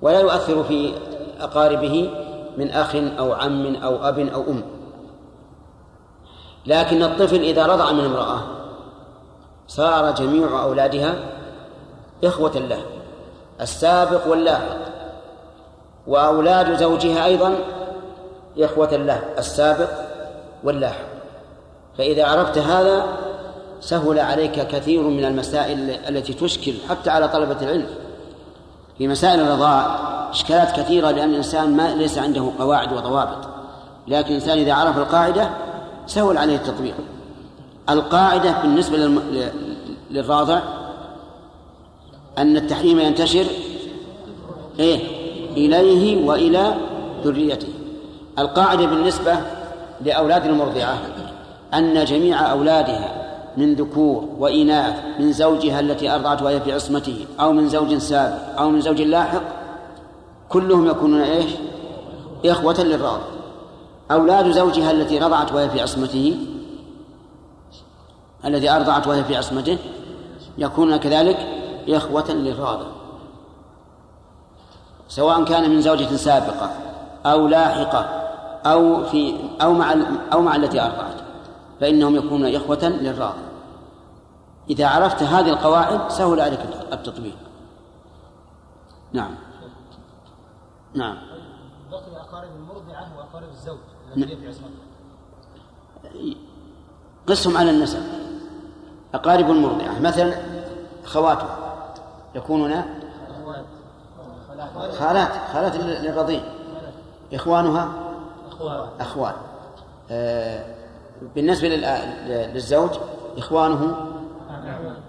ولا يؤثر في أقاربه من أخ أو عم أو أب أو أم. لكن الطفل إذا رضع من امرأة صار جميع أولادها إخوة له السابق واللاحق. وأولاد زوجها أيضا إخوة له السابق واللاحق. فإذا عرفت هذا سهل عليك كثير من المسائل التي تشكل حتى على طلبة العلم. في مسائل الرضاع إشكالات كثيرة لأن الإنسان ما ليس عنده قواعد وضوابط. لكن الإنسان إذا عرف القاعدة سهل عليه التطبيق. القاعدة بالنسبة للراضع أن التحريم ينتشر إيه؟ إليه وإلى ذريته. القاعدة بالنسبة لأولاد المرضعة أن جميع أولادها من ذكور وإناث من زوجها التي أرضعت وهي في عصمته أو من زوج سابق أو من زوج لاحق كلهم يكونون إيش؟ إخوة للراضع. أولاد زوجها التي رضعت وهي في عصمته الذي أرضعت وهي في عصمته يكونون كذلك إخوة للراضع سواء كان من زوجة سابقة أو لاحقة أو في أو مع أو مع التي أرضعت فإنهم يكونون إخوة للراضي إذا عرفت هذه القواعد سهل عليك التطبيق. نعم. نعم.
بقي أقارب المرضعة وأقارب الزوج.
قسهم على النسب. أقارب المرضعة. مثلا خواته يكونون خالات. خالات للرضيع. إخوانها أخوان. آه بالنسبة للزوج إخوانه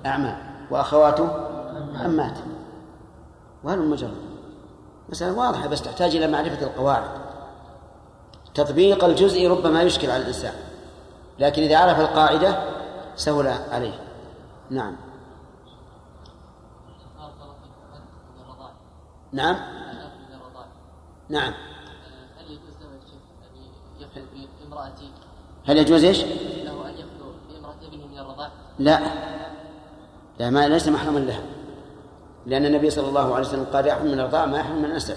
أعمام وأخواته عمات. وهل المجرد؟ مسألة واضحة بس تحتاج إلى معرفة القواعد. تطبيق الجزء ربما يشكل على الإنسان لكن إذا عرف القاعدة سهل عليه. نعم. نعم. نعم.
هل يجوز له بامرأتي
هل يجوز إيش؟
له يخلو بامراه ابنه من الرضاع
لا. لا ما ليس محرما لها. لأن النبي صلى الله عليه وسلم قال يحرم من الرضاعة ما يحرم من النسب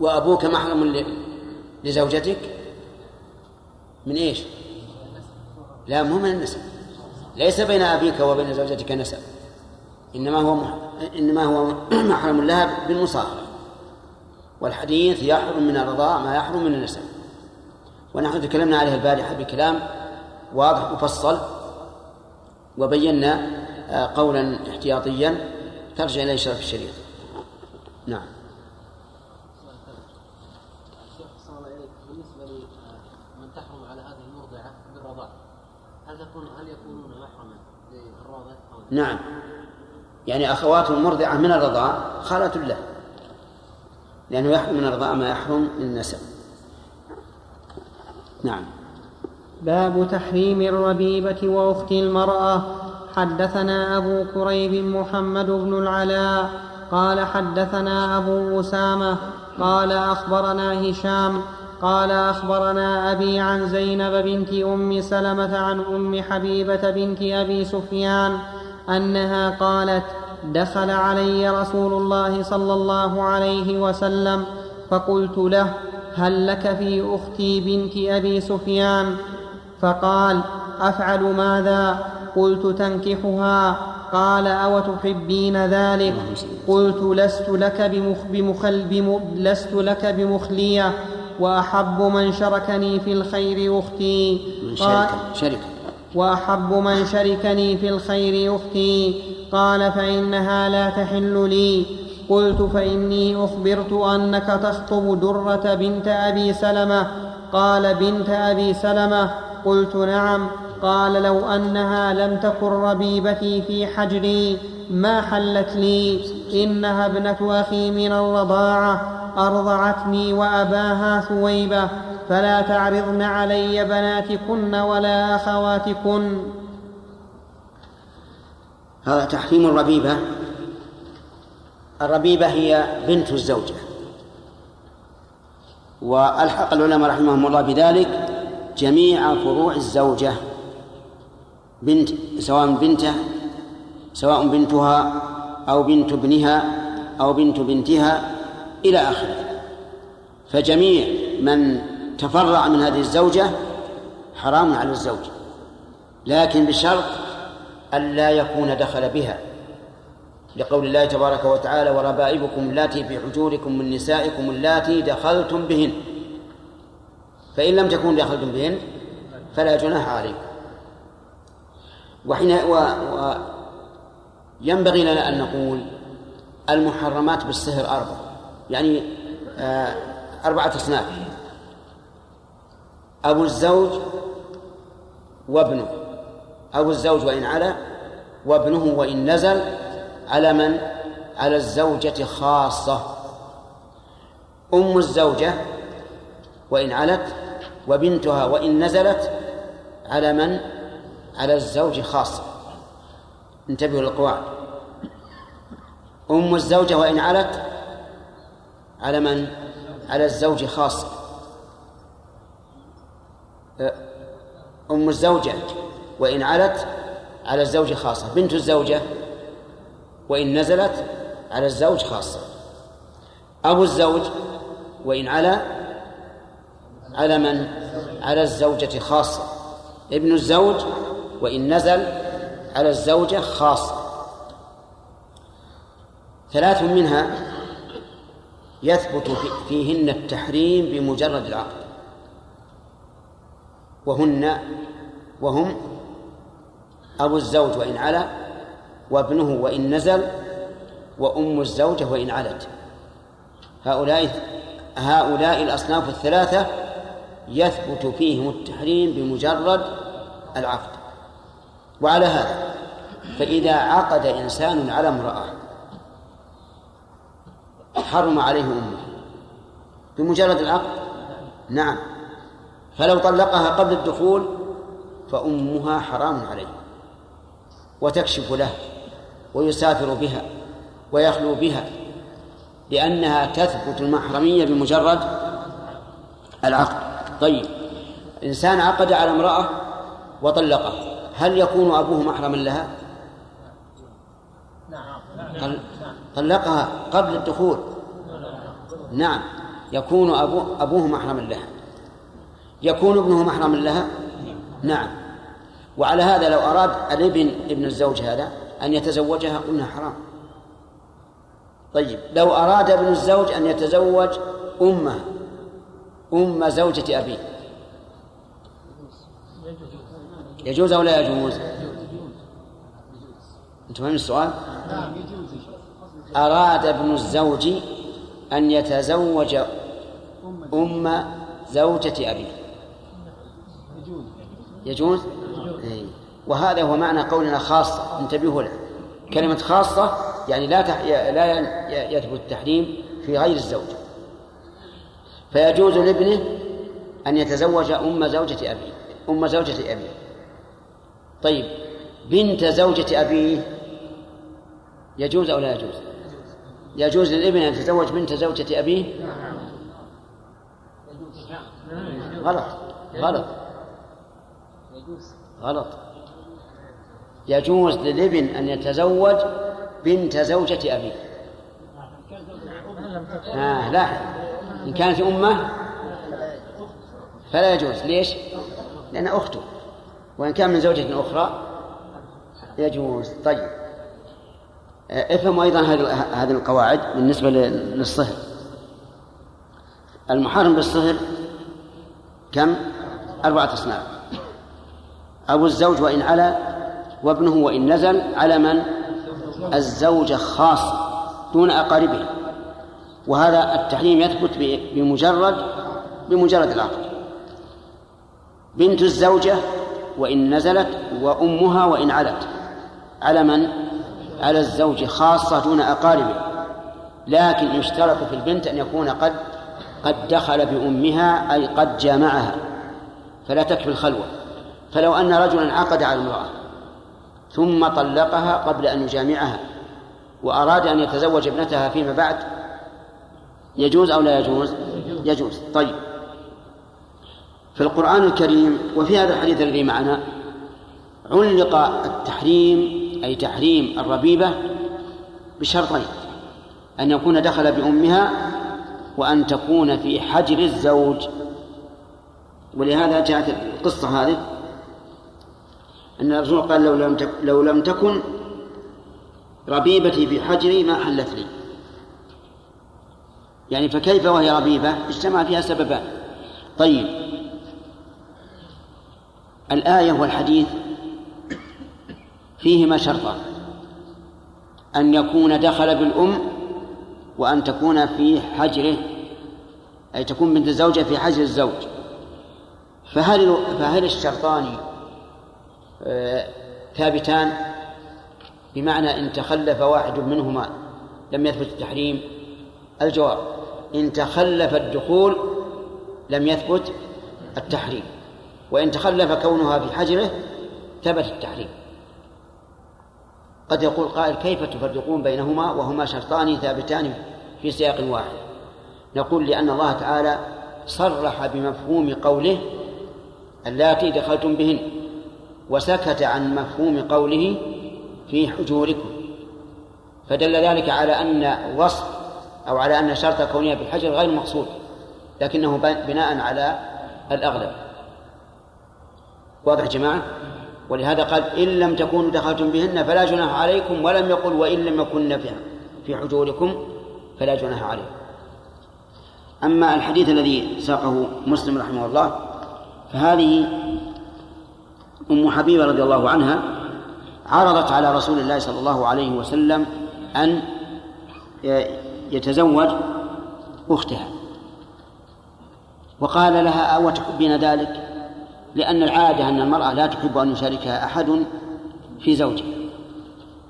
وأبوك محرم لزوجتك؟ من إيش؟ لا مو من النسب. ليس بين أبيك وبين زوجتك نسب. إنما هو. إنما هو محرم لها بالمصاهرة والحديث يحرم من الرضاع ما يحرم من النسب. ونحن تكلمنا عليه البارحة بكلام واضح مفصل وبينا آه، قولا احتياطيا ترجع إليه شرف الشريعة. نعم
شيخ صلى الله عليك بالنسبة لمن تحرم على هذه المرضعه بالرضاع هل تكون هل يكونون محرما للراضع أو لا؟
نعم. يعني أخوات المرضعة من الرضاع خالة له. لأنه يحرم من الرضاعة ما يحرم من النسب. نعم.
باب تحريم الربيبة وأخت المرأة. حدثنا أبو كريب محمد بن العلاء. قال حدثنا أبو أسامة. قال أخبرنا هشام. قال أخبرنا أبي عن زينب بنت أم سلمة عن أم حبيبة بنت أبي سفيان. أنها قالت دخل علي رسول الله صلى الله عليه وسلم فقلت له هل لك في أختي بنت أبي سفيان؟ فقال أفعل ماذا؟ قلت تنكحها. قال أو تحبين ذلك؟ قلت لست لك بمخ بمخل بم لست لك بمخلية وأحب من شركني في الخير أختي.
من شركة شركة
وأحب من شركني في الخير أختي قال فإنها لا تحل لي. قلت فإني أخبرت أنك تخطب درة بنت أبي سلمة. قال بنت أبي سلمة. قلت نعم. قال لو أنها لم تكن ربيبتي في حجري ما حلت لي. إنها ابنة أخي من الرضاعة. أرضعتني وأباها ثويبة. فلا تعرضن علي بناتكن ولا أخواتكن.
هذا تحريم الربيبة. الربيبة هي بنت الزوجة. وألحق العلماء رحمهم الله بذلك جميع فروع الزوجة. بنت سواء بنته سواء بنتها أو بنت ابنها أو بنت بنتها إلى آخره. فجميع من تفرع من هذه الزوجة حرام على الزوج لكن بشرط ألا يكون دخل بها لقول الله تبارك وتعالى وربائبكم اللاتي في حجوركم من نسائكم اللاتي دخلتم بهن. فإن لم تكونوا دخلتم بهن فلا جناح عليكم. وحين و... و... ينبغي لنا أن نقول المحرمات بالسهر أربع يعني آه أربعة أصناف. أبو الزوج وابنه أبو الزوج وإن علا وابنه وإن نزل على من؟ على الزوجة خاصة أم الزوجة وإن علت وبنتها وإن نزلت على من؟ على الزوج خاصة انتبهوا للقواعد أم الزوجة وإن علت على من؟ على الزوج خاصة أم الزوجة وإن علت على الزوج خاصة. بنت الزوجة وإن نزلت على الزوج خاصة. أبو الزوج وإن علا على من؟ على الزوجة خاصة. ابن الزوج وإن نزل على الزوجة خاصة. ثلاث منها يثبت فيهن التحريم بمجرد العقد. وهن وهم أبو الزوج وإن علا وابنه وإن نزل وأم الزوجة وإن علت. هؤلاء هؤلاء الأصناف الثلاثة يثبت فيهم التحريم بمجرد العقد. وعلى هذا فإذا عقد إنسان على امرأة حرم عليه أمه بمجرد العقد؟ نعم. فلو طلقها قبل الدخول فأمها حرام عليه وتكشف له ويسافر بها ويخلو بها لأنها تثبت المحرمية بمجرد العقد. طيب إنسان عقد على امرأة وطلقها هل يكون أبوه محرما لها؟ طل- طلقها قبل الدخول. نعم يكون أبوه, أبوه محرما لها. يكون ابنه محرما لها؟ نعم. وعلى هذا لو أراد الابن ابن الزوج هذا أن يتزوجها قلنا حرام. طيب لو أراد ابن الزوج أن يتزوج أمه أم زوجة أبيه. يجوز أو لا يجوز؟ أنتم فاهمين السؤال؟ أراد ابن الزوج أن يتزوج أم زوجة أبيه. يجوز؟ إيه. وهذا هو معنى قولنا خاصة. انتبهوا له. كلمة خاصة يعني لا تح... لا يثبت التحريم في غير الزوج. فيجوز لابنه أن يتزوج أم زوجة أبيه. أم زوجة أبيه. طيب بنت زوجة أبيه يجوز أو لا يجوز؟ يجوز للابن أن يتزوج بنت زوجة أبيه؟ غلط. غلط. غلط. يجوز للابن أن يتزوج بنت زوجة أبيه. آه لا. إن كانت أمة فلا يجوز. ليش؟ لأن أخته. وإن كان من زوجة أخرى يجوز. طيب. آه، افهموا أيضا هذه القواعد بالنسبة لل- للصهر. المحرم بالصهر كم؟ أربعة أصناف. أبو الزوج وإن علا وابنه وإن نزل على من؟ الزوجة خاصة دون أقاربه. وهذا التحريم يثبت بمجرد بمجرد العقد. بنت الزوجة وإن نزلت وأمها وإن علت. على من؟ على الزوج خاصة دون أقاربه. لكن يشترط في البنت أن يكون قد قد دخل بأمها أي قد جامعها. فلا تكفي الخلوة. فلو أن رجلا عقد على امرأة ثم طلقها قبل أن يجامعها وأراد أن يتزوج ابنتها فيما بعد يجوز أو لا يجوز؟ يجوز. طيب. في القرآن الكريم وفي هذا الحديث الذي معنا علق التحريم أي تحريم الربيبة بشرطين أن يكون دخل بأمها وأن تكون في حجر الزوج. ولهذا جاءت القصة هذه أن الرسول قال لو لم لو لم تكن ربيبتي في حجري ما حلت لي. يعني فكيف وهي ربيبة؟ اجتمع فيها سببان طيب. الآية والحديث فيهما شرطان. أن يكون دخل بالأم وأن تكون في حجره أي تكون بنت الزوجة في حجر الزوج. فهل فهل الشرطان ثابتان بمعنى إن تخلف واحد منهما لم يثبت التحريم. الجواب إن تخلف الدخول لم يثبت التحريم وإن تخلف كونها في حجره ثبت التحريم. قد يقول قائل كيف تفرقون بينهما وهما شرطان ثابتان في سياق واحد؟ نقول لأن الله تعالى صرح بمفهوم قوله اللاتي دخلتم بهن. وسكت عن مفهوم قوله في حجوركم. فدل ذلك على أن وصف أو على أن شرط كونها بالحجر غير مقصود لكنه بناء على الأغلب. واضح جماعة؟ ولهذا قال إن لم تكونوا دخلتم بهن فلا جناح عليكم ولم يقل وإن لم يكن في حجوركم فلا جناح عليكم. أما الحديث الذي ساقه مسلم رحمه الله فهذه أم حبيبة رضي الله عنها عرضت على رسول الله صلى الله عليه وسلم أن يتزوج أختها. وقال لها أو تحبين ذلك؟ لأن العادة أن المرأة لا تحب أن يشاركها أحد في زوجها.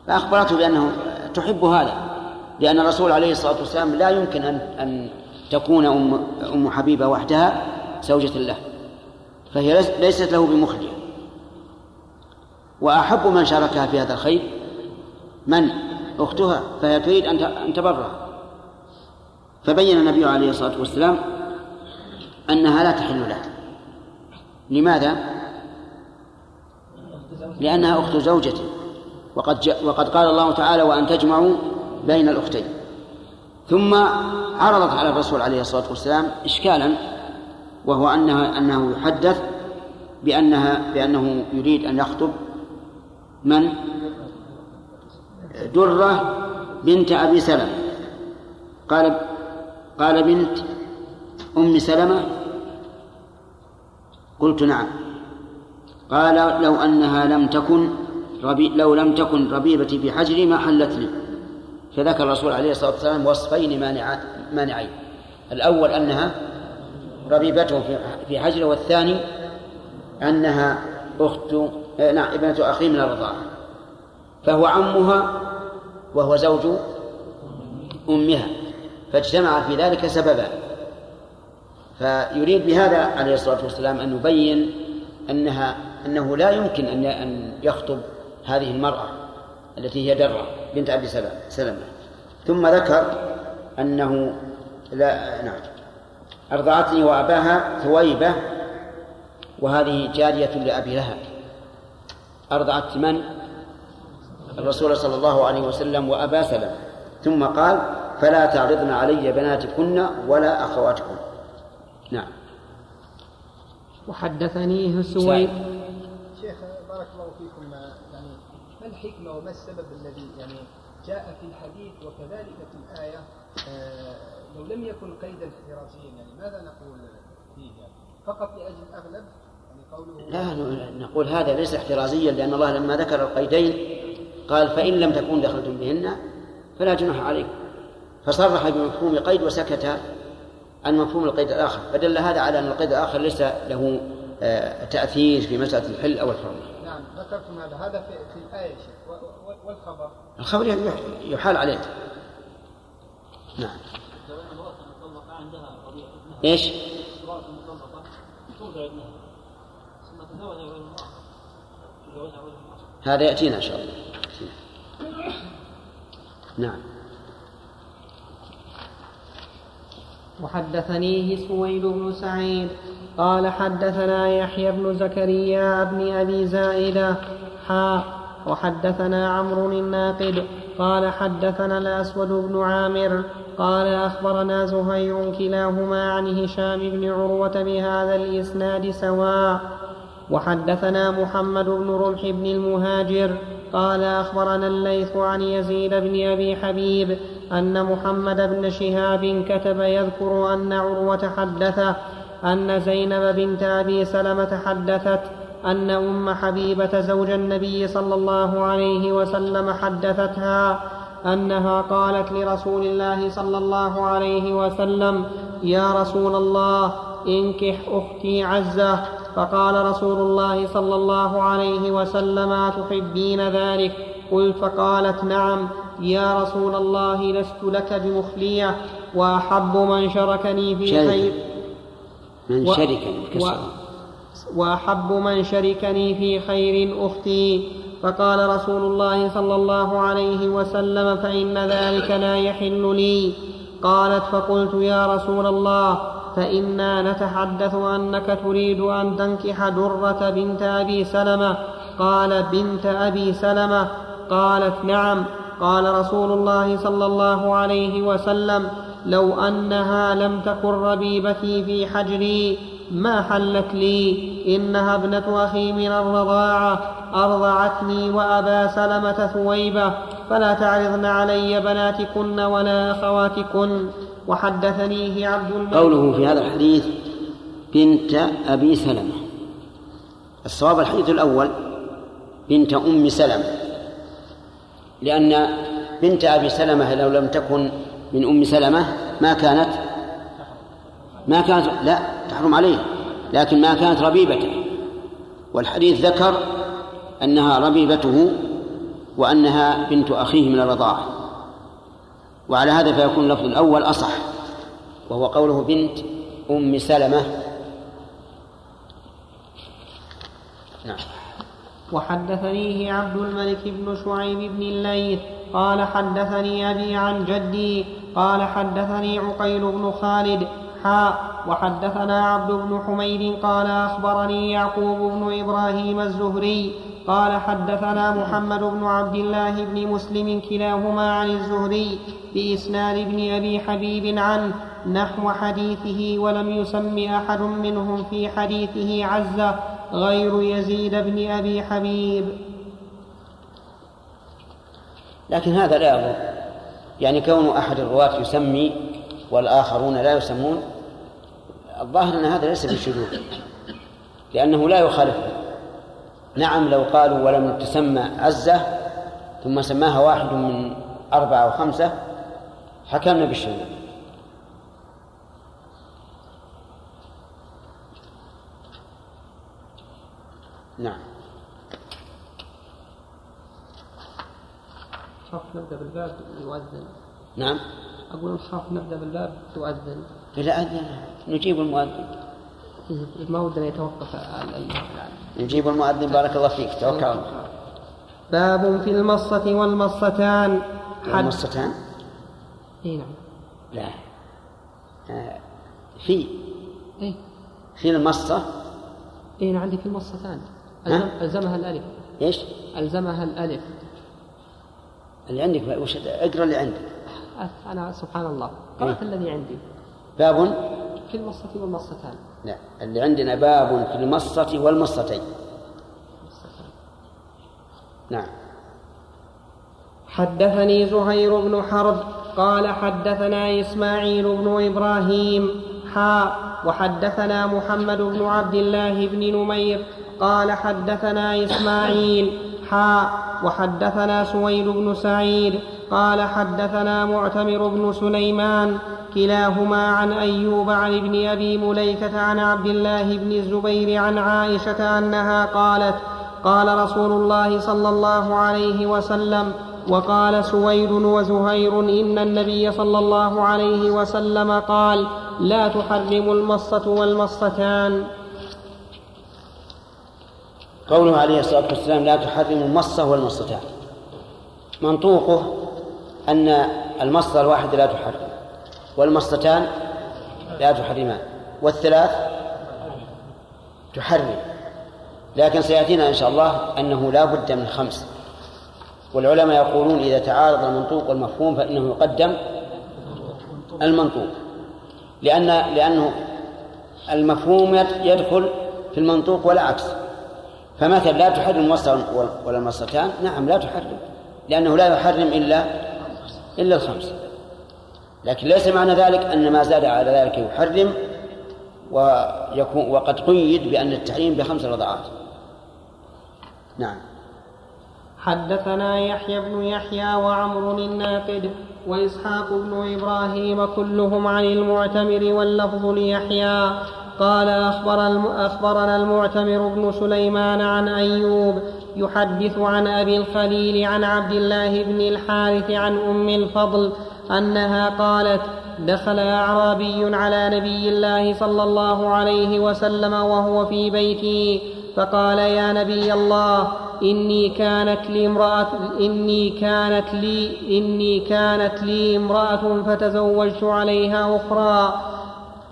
فأخبرته بأنه تحب هذا لأن الرسول عليه الصلاة والسلام لا يمكن أن أن تكون أم أم حبيبة وحدها زوجة له فهي ليست له بمخرجة وأحب من شاركها في هذا الخير من؟ أختها فهي تريد أن تبرها فبين النبي عليه الصلاة والسلام أنها لا تحل له. لماذا؟ لأنها أخت زوجته. وقد وقد قال الله تعالى وأن تجمعوا بين الأختين. ثم عرضت على الرسول عليه الصلاة والسلام إشكالا وهو أنها أنه يحدث بأنها بأنه يريد أن يخطب من؟ درة بنت أبي سلمة. قال قال بنت أم سلمة قلت نعم. قال لو أنها لم تكن ربي لو لم تكن ربيبتي في حجري ما حلت لي فذكر الرسول عليه الصلاة والسلام وصفين مانعين. الأول أنها ربيبته في حجره والثاني أنها أخت نعم ابنة أخي من الرضاعة. فهو عمها وهو زوج أمها فاجتمع في ذلك سببان فيريد بهذا عليه الصلاة والسلام أن يبين أنها أنه لا يمكن أن أن يخطب هذه المرأة التي هي درة بنت أبي سلمة. ثم ذكر أنه لا نعم. أرضعتني وأباها ثويبة وهذه جارية لأبي لهب. أرضعت من؟ الرسول صلى الله عليه وسلم وأبا سلمة. ثم قال فلا تعرضن علي بناتكن ولا أخواتكن. نعم.
وحدثنيه سويد
شيخ بارك الله فيكم. يعني ما الحكمة وما السبب الذي يعني جاء في الحديث وكذلك في الآية؟ آه لو لم يكن قيدا احترازيا يعني ماذا نقول فيه؟ يعني فقط لأجل الأغلب
لا نقول هذا ليس احترازيا لأن الله لما ذكر القيدين قال فإن لم تكونوا دخلتم بهن فلا جناح عليكم. فصرح بمفهوم قيد وسكت عن مفهوم القيد الآخر. فدل هذا على أن القيد الآخر ليس له آه، تأثير في مسألة الحل أو الحرمة
نعم ذكرتم هذا. هذا في, في الآية والخبر.
الخبر يحال عليه نعم. إيش؟ هذا يأتينا إن شاء الله. نعم.
وحدثنيه سويد بن سعيد قال حدثنا يحيى بن زكريا بن أبي زائدة. حا وحدثنا عمرو الناقد قال حدثنا الأسود بن عامر قال أخبرنا زهير كلاهما عن هشام بن عروة بهذا الإسناد سواء. وحدثنا محمد بن رمح بن المهاجر قال أخبرنا الليث عن يزيد بن أبي حبيب أن محمد بن شهاب كتب يذكر أن عروة حدثه أن زينب بنت أبي سلمة حدثت أن أم حبيبة زوج النبي صلى الله عليه وسلم حدثتها أنها قالت لرسول الله صلى الله عليه وسلم يا رسول الله إنكح أختي عزة فقال رسول الله صلى الله عليه وسلم أتحبين ذلك؟ قلت فقالت نعم. يا رسول الله لست لك بمخلية وأحب من شركني في خير.
من شركني و...
وأحب من شركني في خير أختي. فقال رسول الله صلى الله عليه وسلم فإن ذلك لا يحل لي. قالت فقلت يا رسول الله فإنا نتحدث أنك تريد أن تنكح درة بنت أبي سلمة. قال بنت أبي سلمة. قالت نعم. قال رسول الله صلى الله عليه وسلم لو أنها لم تكن ربيبتي في حجري ما حلت لي؟ إنها ابنة أخي من الرضاعة. أرضعتني وأبا سلمة ثويبة. فلا تعرضن علي بناتكن ولا أخواتكن. وحدثنيه عبد الملك
قوله في هذا الحديث بنت أبي سلمة. الصواب الحديث الأول بنت أم سلمة لأن بنت أبي سلمة لو لم تكن من أم سلمة ما كانت ما كانت لا تحرم عليه لكن ما كانت ربيبته. والحديث ذكر أنها ربيبته وأنها بنت أخيه من الرضاعة. وعلى هذا فيكون اللفظ الأول أصح وهو قوله بنت أم سلمة.
نعم. وحدثنيه عبد الملك بن شعيب بن الليث قال حدثني أبي عن جدي قال حدثني عقيل بن خالد حاء وحدثنا عبد بن حميد قال أخبرني يعقوب بن إبراهيم الزهري قال حدثنا محمد بن عبد الله بن مسلم كلاهما عن الزهري بإسناد ابن أبي حبيب عنه نحو حديثه ولم يسم أحد منهم في حديثه عزة غير يزيد بن أبي حبيب.
لكن هذا لا يضر. يعني كون أحد الرواة يسمي والآخرون لا يسمون الظاهر أن هذا ليس بشذوذ لأنه لا يخالفه. نعم لو قالوا ولم تسمى عزة ثم سماها واحد من أربعة أو خمسة حكمنا بالشذوذ نعم.
نخاف نبدأ بالباب يؤذن
نعم.
أقول نخاف نبدأ بالباب تؤذن
إلى أذن نجيب المؤذن.
ما ودنا يتوقف
نجيب المؤذن بارك الله فيك توكل. على الله
باب في المصة والمصتان. حد
المصتان
إي نعم.
لا. آه، في.
إي.
في المصة؟
إي أنا عندي في المصتان.
ها؟
ألزم- ألزمها الألف.
إيش؟
ألزمها الألف.
اللي عندك وش اقرأ اللي عندك.
أ- أنا سبحان الله. قرأت الذي عندي.
باب؟
في المصة والمصتان.
لا اللي عندنا باب في المصة والمصتين نعم.
حدثني زهير بن حرب قال حدثنا إسماعيل بن إبراهيم حاء وحدثنا محمد بن عبد الله بن نمير قال حدثنا إسماعيل حاء وحدثنا سويد بن سعيد قال حدثنا معتمر بن سليمان كلاهما عن أيوب عن ابن أبي مليكة عن عبد الله بن الزبير عن عائشة أنها قالت قال رسول الله صلى الله عليه وسلم وقال سويد وزهير إن النبي صلى الله عليه وسلم قال لا تحرم المصة والمصتان.
قوله عليه الصلاة والسلام لا تحرم المصة والمصتان منطوقه أن المصة الواحدة لا تحرم والمصتان لا تحرمان والثلاث تحرم. لكن سيأتينا إن شاء الله أنه لا بد من خمس. والعلماء يقولون إذا تعارض المنطوق والمفهوم فإنه يقدم المنطوق. لأن لأنه المفهوم يدخل في المنطوق ولا عكس فمثلا لا تحرم المصة ولا المصتان نعم لا تحرم لأنه لا يحرم إلا إلا الخمس. لكن ليس معنى ذلك أن ما زاد على ذلك يحرم ويكون وقد قيد بأن التحريم بخمس رضعات. نعم.
حدثنا يحيى بن يحيى وعمر الناقد وإسحاق بن إبراهيم كلهم عن المعتمر واللفظ ليحيى. قال أخبر. أخبرنا المعتمر بن سليمان عن أيوب يحدث عن أبي الخليل عن عبد الله بن الحارث عن أم الفضل أنها قالت دخل أعرابي على نبي الله صلى الله عليه وسلم وهو في بيتي فقال يا نبي الله إني كانت لي امرأة إني كانت لي إني كانت لي امرأة فتزوجت عليها أخرى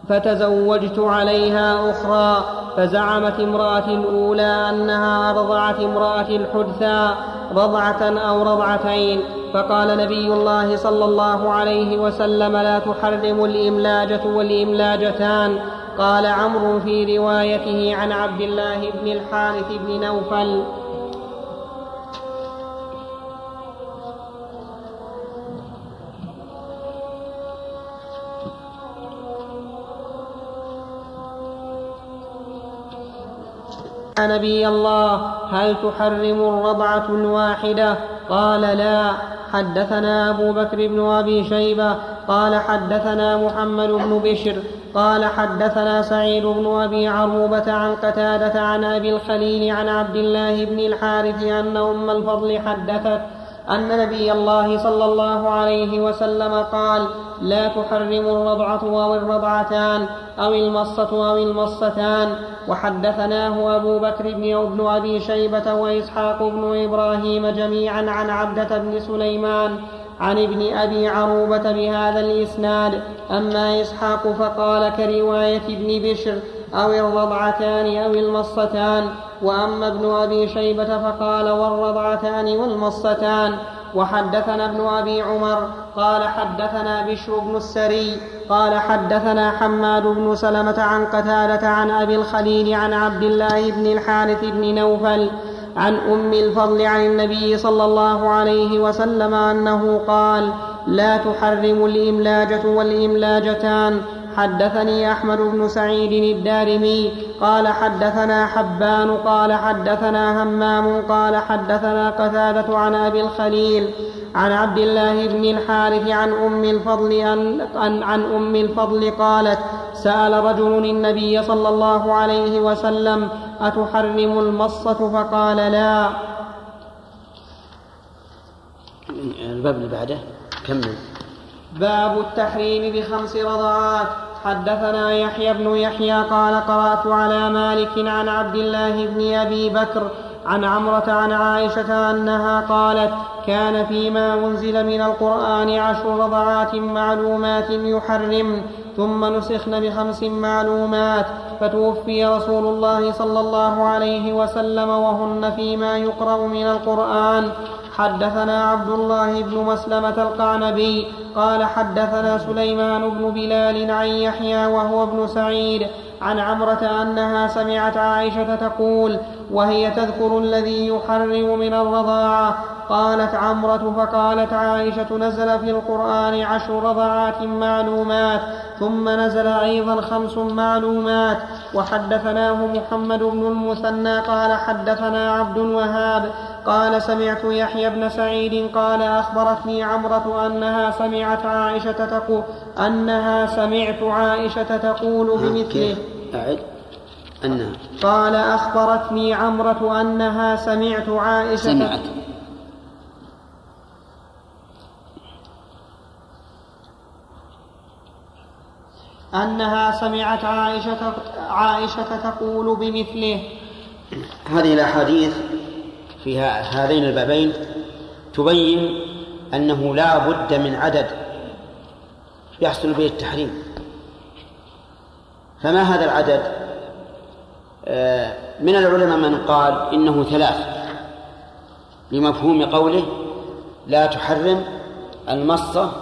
فتزوجت عليها أخرى فزعمت امرأة الأولى أنها أرضعت امرأة الحدثى رضعة أو رضعتين فقال نبي الله صلى الله عليه وسلم لا تحرم الإملاجة والإملاجتان قال عمرو في روايته عن عبد الله بن الحارث بن نوفل نبي الله هل تحرم الرضعة الواحدة؟ قال لا. حدثنا أبو بكر بن أبي شيبة قال حدثنا محمد بن بشر قال حدثنا سعيد بن أبي عروبة عن قتادة عن أبي الخليل عن عبد الله بن الحارث أن أم الفضل حدثت أن نبي الله صلى الله عليه وسلم قال لا تحرم الرضعة أو الرضعتان أو المصة أو المصتان. وحدثناه أبو بكر بن ابن أبي شيبة وإسحاق بن إبراهيم جميعا عن عبدة بن سليمان عن ابن أبي عروبة بهذا الإسناد. أما إسحاق فقال كرواية ابن بشر أو الرضعتان أو المصتان. وأما ابن أبي شيبة فقال والرضعتان والمصتان وحدثنا ابن أبي عمر قال حدثنا بشر بن السري قال حدثنا حماد بن سلمة عن قتادة عن أبي الخليل عن عبد الله بن الحارث بن نوفل عن أم الفضل عن النبي صلى الله عليه وسلم أنه قال لا تحرم الإملاجة والإملاجتان حدثني أحمد بن سعيد الدارمي قال حدثنا حبان قال حدثنا همام قال حدثنا قتادة عن أبي الخليل عن عبد الله بن الحارث عن أم الفضل عن, عن أم الفضل قالت سأل رجل النبي صلى الله عليه وسلم أتحرم المصة؟ فقال لا.
الباب اللي بعده كمل.
باب التحريم بخمس رضعات. حدثنا يحيى بن يحيى قال قرأت على مالك عن عبد الله بن أبي بكر عن عمرة عن عائشة أنها قالت كان فيما أنزل من القرآن عشر رضعات معلومات يحرم ثم نسخن بخمس معلومات. فتوفي رسول الله صلى الله عليه وسلم وهن فيما يقرأ من القرآن. حدثنا عبد الله بن مسلمة القعنبي قال حدثنا سليمان بن بلال عن يحيى وهو ابن سعيد عن عمرة أنها سمعت عائشة تقول وهي تذكر الذي يحرم من الرضاعة قالت عمرة فقالت عائشة نزل في القرآن عشر رضعات معلومات ثم نزل أيضا خمس معلومات وحدثناه محمد بن المثنى قال حدثنا عبد الوهاب قال سمعت يحيى بن سعيد قال أخبرتني عمرة أنها سمعت عائشة تقول أنها سمعت عائشة تقول بمثله.
أعد. أنها.
قال أخبرتني عمرة أنها سمعت عائشة
سمعت.
أنها سمعت عائشة عائشة تقول بمثله.
هذه الأحاديث في هذين البابين تبين أنه لا بد من عدد يحصل به التحريم. فما هذا العدد؟ آه، من العلماء من قال إنه ثلاث. لمفهوم قوله لا تحرم المصة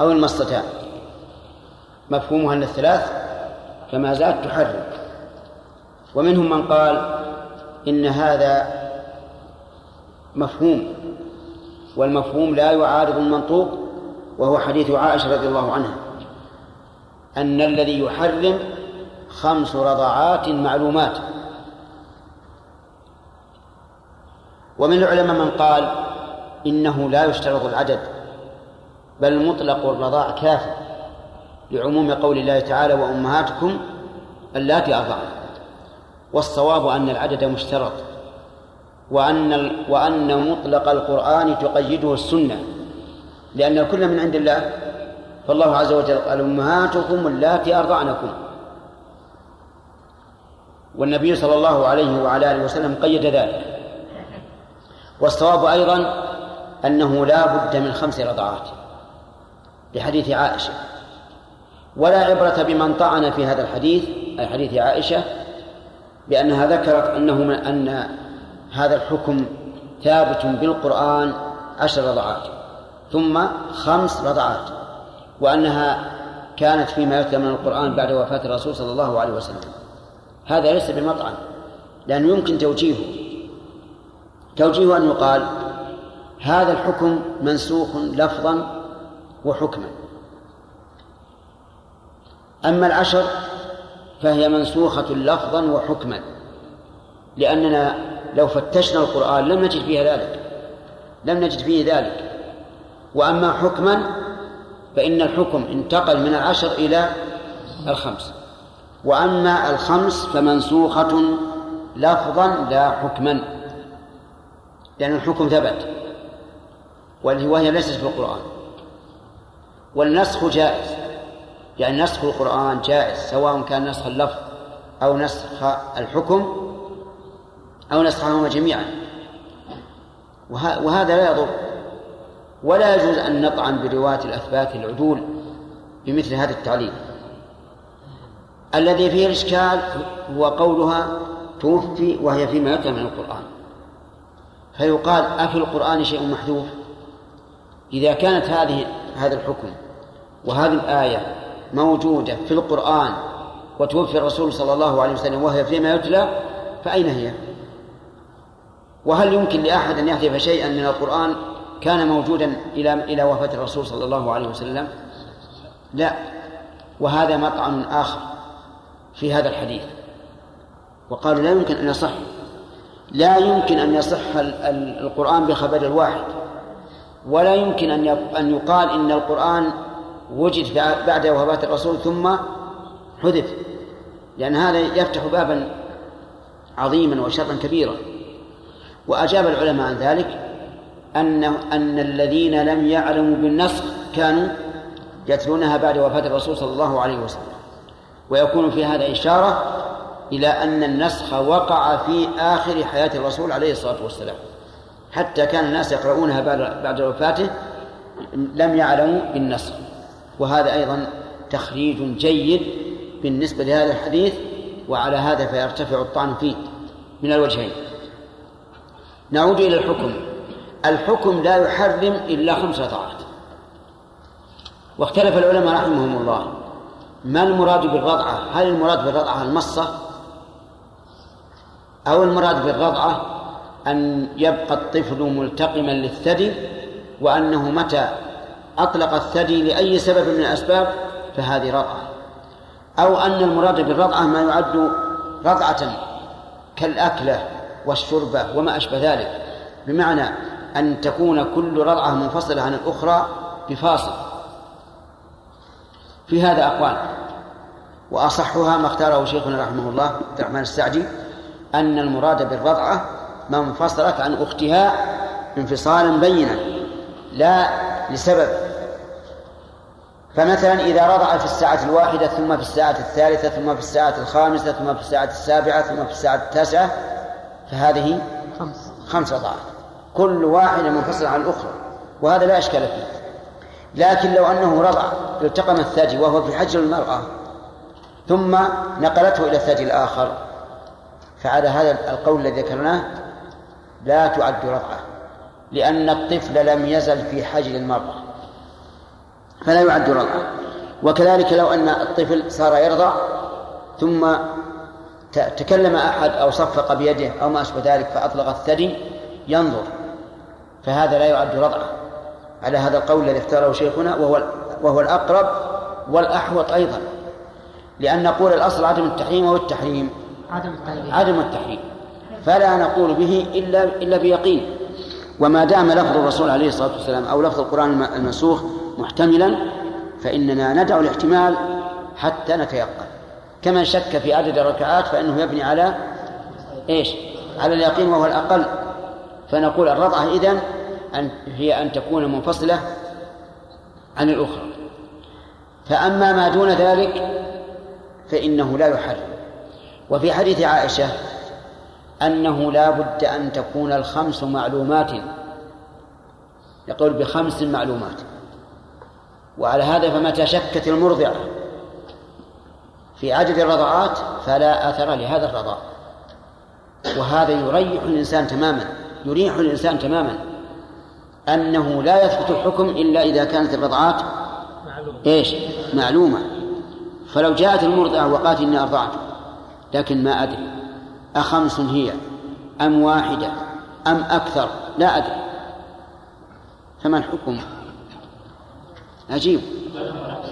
أو المصتان. مفهومها أن الثلاث فما زالت تحرم. ومنهم من قال إن هذا مفهوم. والمفهوم لا يعارض المنطوق وهو حديث عائشة رضي الله عنها أن الذي يحرم خمس رضعات معلومات. ومن العلماء من قال إنه لا يشترط العدد بل مطلق الرضاع كافٍ لعموم قول الله تعالى وأمهاتكم اللاتي أرضعن والصواب أن العدد مشترط. وأن وأن مطلق القرآن تقيده السنة لأن الكل من عند الله فالله عز وجل قال أمهاتكم اللاتي أرضعنكم. والنبي صلى الله عليه وعلى آله وسلم قيد ذلك. والصواب أيضا أنه لا بد من خمس رضعات لحديث عائشة. ولا عبرة بمن طعن في هذا الحديث أي حديث عائشة بأنها ذكرت أنه من أن هذا الحكم ثابت بالقرآن عشر رضعات ثم خمس رضعات وأنها كانت فيما يتلى من القرآن بعد وفاة الرسول صلى الله عليه وسلم. هذا ليس بمطعن لأنه يمكن توجيهه. توجيهه أن يقال هذا الحكم منسوخ لفظا وحكما. أما العشر فهي منسوخة لفظا وحكما لأننا لو فتشنا القرآن لم نجد فيها ذلك. لم نجد فيه ذلك. وأما حكما فإن الحكم انتقل من العشر إلى الخمس. وأما الخمس فمنسوخة لفظا لا حكما. لأن الحكم ثبت. وهي ليست في القرآن. والنسخ جائز. يعني نسخ القرآن جائز سواء كان نسخ اللفظ أو نسخ الحكم أو نسخهما جميعا. وهذا لا يضر. ولا يجوز أن نطعن برواة الأثبات العدول بمثل هذا التعليل. الذي فيه الإشكال هو قولها توفي وهي فيما يتلى من القرآن. فيقال أفي القرآن شيء محذوف؟ إذا كانت هذه هذا الحكم وهذه الآية موجودة في القرآن وتوفي الرسول صلى الله عليه وسلم وهي فيما يتلى فأين هي؟ وهل يمكن لأحد أن يحذف شيئا من القرآن كان موجودا إلى إلى وفاة الرسول صلى الله عليه وسلم؟ لا. وهذا مطعن آخر في هذا الحديث. وقالوا لا يمكن أن يصح. لا يمكن أن يصح القرآن بخبر الواحد. ولا يمكن أن أن يقال إن القرآن وجد بعد وفاة الرسول ثم حذف. لأن هذا يفتح بابا عظيما وشرا كبيرا. وأجاب العلماء عن ذلك أن أن الذين لم يعلموا بالنسخ كانوا يتلونها بعد وفاة الرسول صلى الله عليه وسلم. ويكون في هذا إشارة إلى أن النسخ وقع في آخر حياة الرسول عليه الصلاة والسلام. حتى كان الناس يقرؤونها بعد بعد وفاته لم يعلموا بالنسخ. وهذا أيضا تخريج جيد بالنسبة لهذا الحديث وعلى هذا فيرتفع الطعن فيه من الوجهين. نعود إلى الحكم. الحكم لا يحرم إلا خمس رضعات واختلف العلماء رحمهم الله. ما المراد بالرضعة؟ هل المراد بالرضعة المصة؟ أو المراد بالرضعة أن يبقى الطفل ملتقما للثدي وأنه متى أطلق الثدي لأي سبب من الأسباب فهذه رضعة. أو أن المراد بالرضعة ما يعد رضعة كالأكلة. والشربة وما أشبه ذلك بمعنى أن تكون كل رضعة منفصلة عن الأخرى بفاصل. في هذا أقوال. وأصحها ما اختاره شيخنا رحمه الله عبد الرحمن السعدي أن المراد بالرضعة ما انفصلت عن أختها انفصالا بينا لا لسبب. فمثلا إذا رضع في الساعة الواحدة ثم في الساعة الثالثة ثم في الساعة الخامسة ثم في الساعة السابعة ثم في الساعة التاسعة فهذه خمس. خمس كل واحدة منفصلة عن الأخرى. وهذا لا إشكال فيه. لكن لو أنه رضع التقم الثدي وهو في حجر المرأة ثم نقلته إلى الثدي الآخر فعلى هذا القول الذي ذكرناه لا تعد رضعة لأن الطفل لم يزل في حجر المرأة فلا يعد رضعة. وكذلك لو أن الطفل صار يرضع ثم تكلم أحد أو صفق بيده أو ما أشبه ذلك فأطلق الثدي ينظر. فهذا لا يعد رضعة. على هذا القول الذي اختاره شيخنا وهو وهو الأقرب والأحوط أيضا. لأن نقول الأصل عدم التحريم والتحريم
عدم التحريم.
عدم التحريم. فلا نقول به إلا إلا بيقين. وما دام لفظ الرسول عليه الصلاة والسلام أو لفظ القرآن المنسوخ محتملا فإننا ندع الاحتمال حتى نتيقن. كمن شك في عدد الركعات فإنه يبني على إيش؟ على اليقين وهو الأقل. فنقول الرضعة إذن أن هي أن تكون منفصلة عن الأخرى. فأما ما دون ذلك فإنه لا يحرم. وفي حديث عائشة أنه لا بد أن تكون الخمس معلومات. يقول بخمس معلومات. وعلى هذا فمتى شكت المرضعة؟ في عدد الرضعات فلا أثر لهذا الرضاع. وهذا يريح الإنسان تماما يريح الإنسان تماما. أنه لا يثبت الحكم إلا إذا كانت الرضعات إيش؟ معلومة. فلو جاءت المرضعة وقالت إني أرضعت لكن ما أدري. أخمس هي؟ أم واحدة؟ أم أكثر؟ لا أدري. فما الحكم؟ عجيب.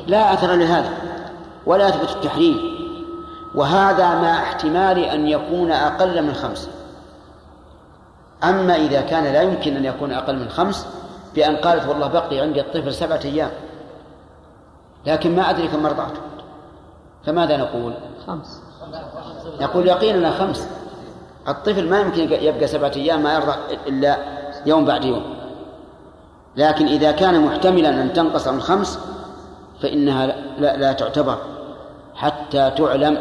لا أثر لهذا. ولا يثبت التحريم. وهذا مع احتمال أن يكون أقل من خمس. أما إذا كان لا يمكن أن يكون أقل من خمس بأن قالت والله بقي عندي الطفل سبعة أيام. لكن ما أدري كم رضعته فماذا نقول؟
خمس.
نقول يقيننا خمس. الطفل ما يمكن يبقى سبعة أيام ما يرضع إلا يوم بعد يوم. لكن إذا كان محتملا أن تنقص عن خمس فإنها لا, لا تعتبر. حتى تعلم.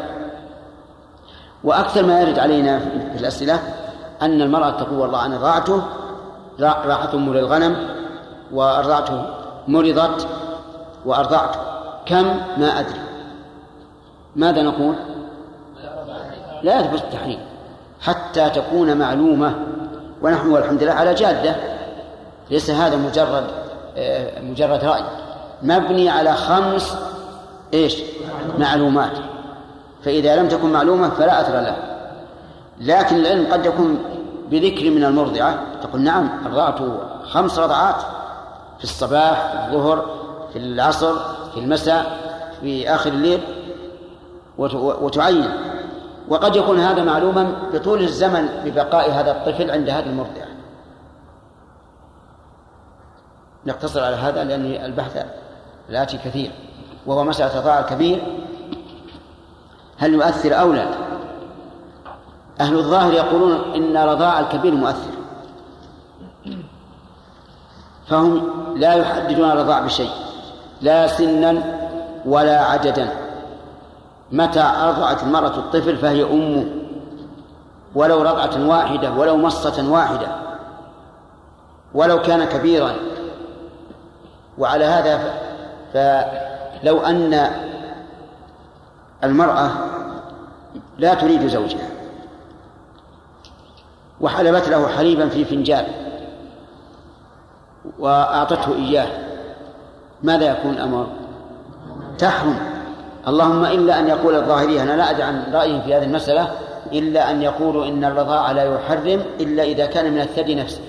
وأكثر ما يرد علينا في الأسئلة أن المرأة تقول والله أنا ضاعته راحت أم للغنم وأرضعته مرضت وأرضعته كم؟ ما أدري. ماذا نقول؟ لا يثبت التحريم. حتى تكون معلومة. ونحن والحمد لله على جادة. ليس هذا مجرد آه، مجرد رأي. مبني على خمس إيش؟ معلومات. فإذا لم تكن معلومة فلا أثر له لكن العلم قد يكون بذكر من المرضعة. تقول نعم أرضعت خمس رضعات. في الصباح في الظهر في العصر في المساء في آخر الليل. وتعين. وقد يكون هذا معلوما بطول الزمن ببقاء هذا الطفل عند هذه المرضعة. نقتصر على هذا لأن البحث الآتي كثير وهو مسألة الرضاع الكبير هل يؤثر أو لا؟ أهل الظاهر يقولون إن رضاع الكبير مؤثر. فهم لا يحددون الرضاع بشيء لا سنا ولا عددا. متى أرضعت المرأة الطفل فهي أمه ولو رضعة واحدة ولو مصة واحدة ولو كان كبيرا. وعلى هذا فلو أن المرأة لا تريد زوجها وحلبت له حليبا في فنجان وأعطته إياه ماذا يكون الأمر تحرم. اللهم إلا أن يقول الظاهرية أنا لا أدري عن رأيهم في هذه المسألة إلا أن يقولوا إن الرضاعة لا يحرم إلا إذا كان من الثدي نفسه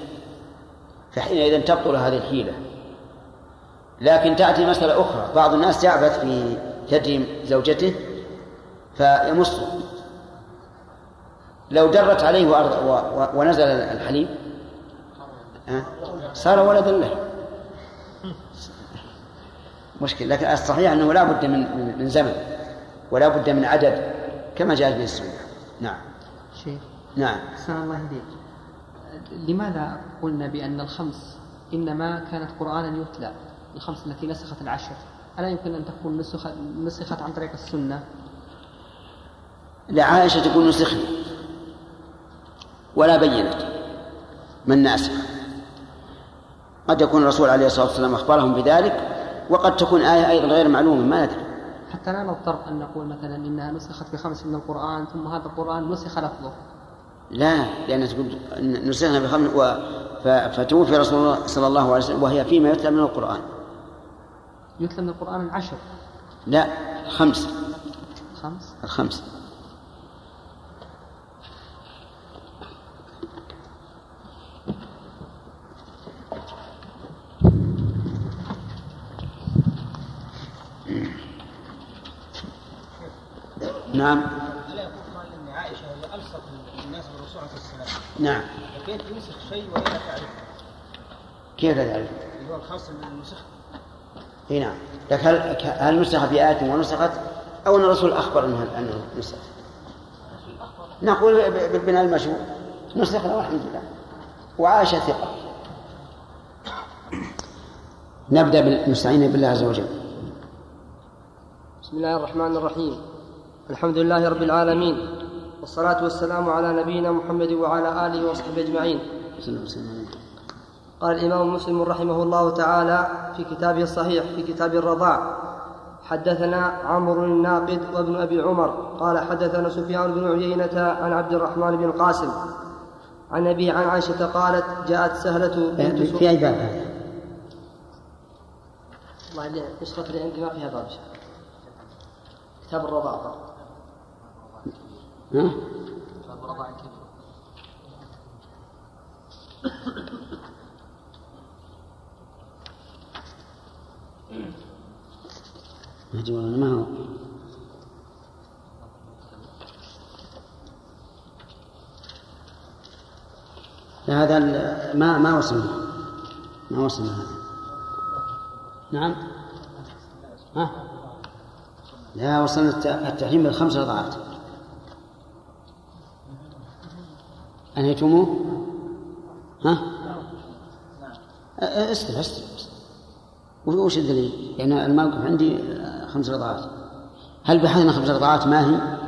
فحينئذ تبطل هذه الحيلة. لكن تأتي مسألة أخرى. بعض الناس يعبث في ثدي زوجته فيمص لو درت عليه ونزل الحليب صار ولدا له. مشكل لكن الصحيح أنه لا بد من من زمن ولا بد من عدد كما جاء في السنة. نعم.
شيخ.
نعم.
أحسن الله إليك. لماذا قلنا بأن الخمس إنما كانت قرآنا يتلى؟ الخمس التي نسخت العشر. ألا يمكن أن تكون نسخت, نسخت عن طريق السنة؟
لعائشة تقول نسخنا ولا بينت. من ناسخ؟ قد يكون الرسول عليه الصلاة والسلام أخبرهم بذلك وقد تكون آية أيضا غير معلومة ما ندري
حتى لا نضطر أن نقول مثلا إنها نسخت بخمس من القرآن ثم هذا القرآن نسخ لفظه.
لا لأن تقول نسخنا بخمس و... فتوفي رسول الله صلى الله عليه وسلم وهي فيما يتلى من القرآن.
يتلى من القرآن العشر.
لا خمس
خمس؟
الخمس. نعم.
ألا يقول قال أن عائشة هي ألصق الناس بالرسول عليه السلام
نعم.
فكيف ينسخ شيء وهي لا تعرفه؟
كيف لا تعرف؟
اللي هو الخاص بالنسخ
إي نعم. لكن هل هل نسخ في آية ونسخت؟ أو أن الرسول أخبر أنه أنه نسخ؟ نقول بالبناء المشهور نسخنا والحمد لله. وعائشة ثقة. نبدأ بالمستعين بالله عز وجل.
بسم الله الرحمن الرحيم. الحمد لله رب العالمين. والصلاة والسلام على نبينا محمد وعلى آله وصحبه أجمعين. قال الإمام مسلم رحمه الله تعالى في كتابه الصحيح في كتاب الرضاع حدثنا عمرو الناقد وابن أبي عمر قال حدثنا سفيان بن عيينة عن عبد الرحمن بن القاسم عن أبي عن عائشة قالت جاءت سهلة بنت
في أي باب هذا؟
والله نشرة اللي عندي ما فيها باب كتاب الرضاعة
ما هو؟ هذا ما ما وصلنا ما وصلنا هذا. نعم. ها؟ لا وصلنا التحريم بالخمس رضعات أنهيتموه؟ ها؟ استر استر. وش الدليل؟ يعني الموقف عندي خمس رضعات هل بحثنا خمس رضعات ما هي؟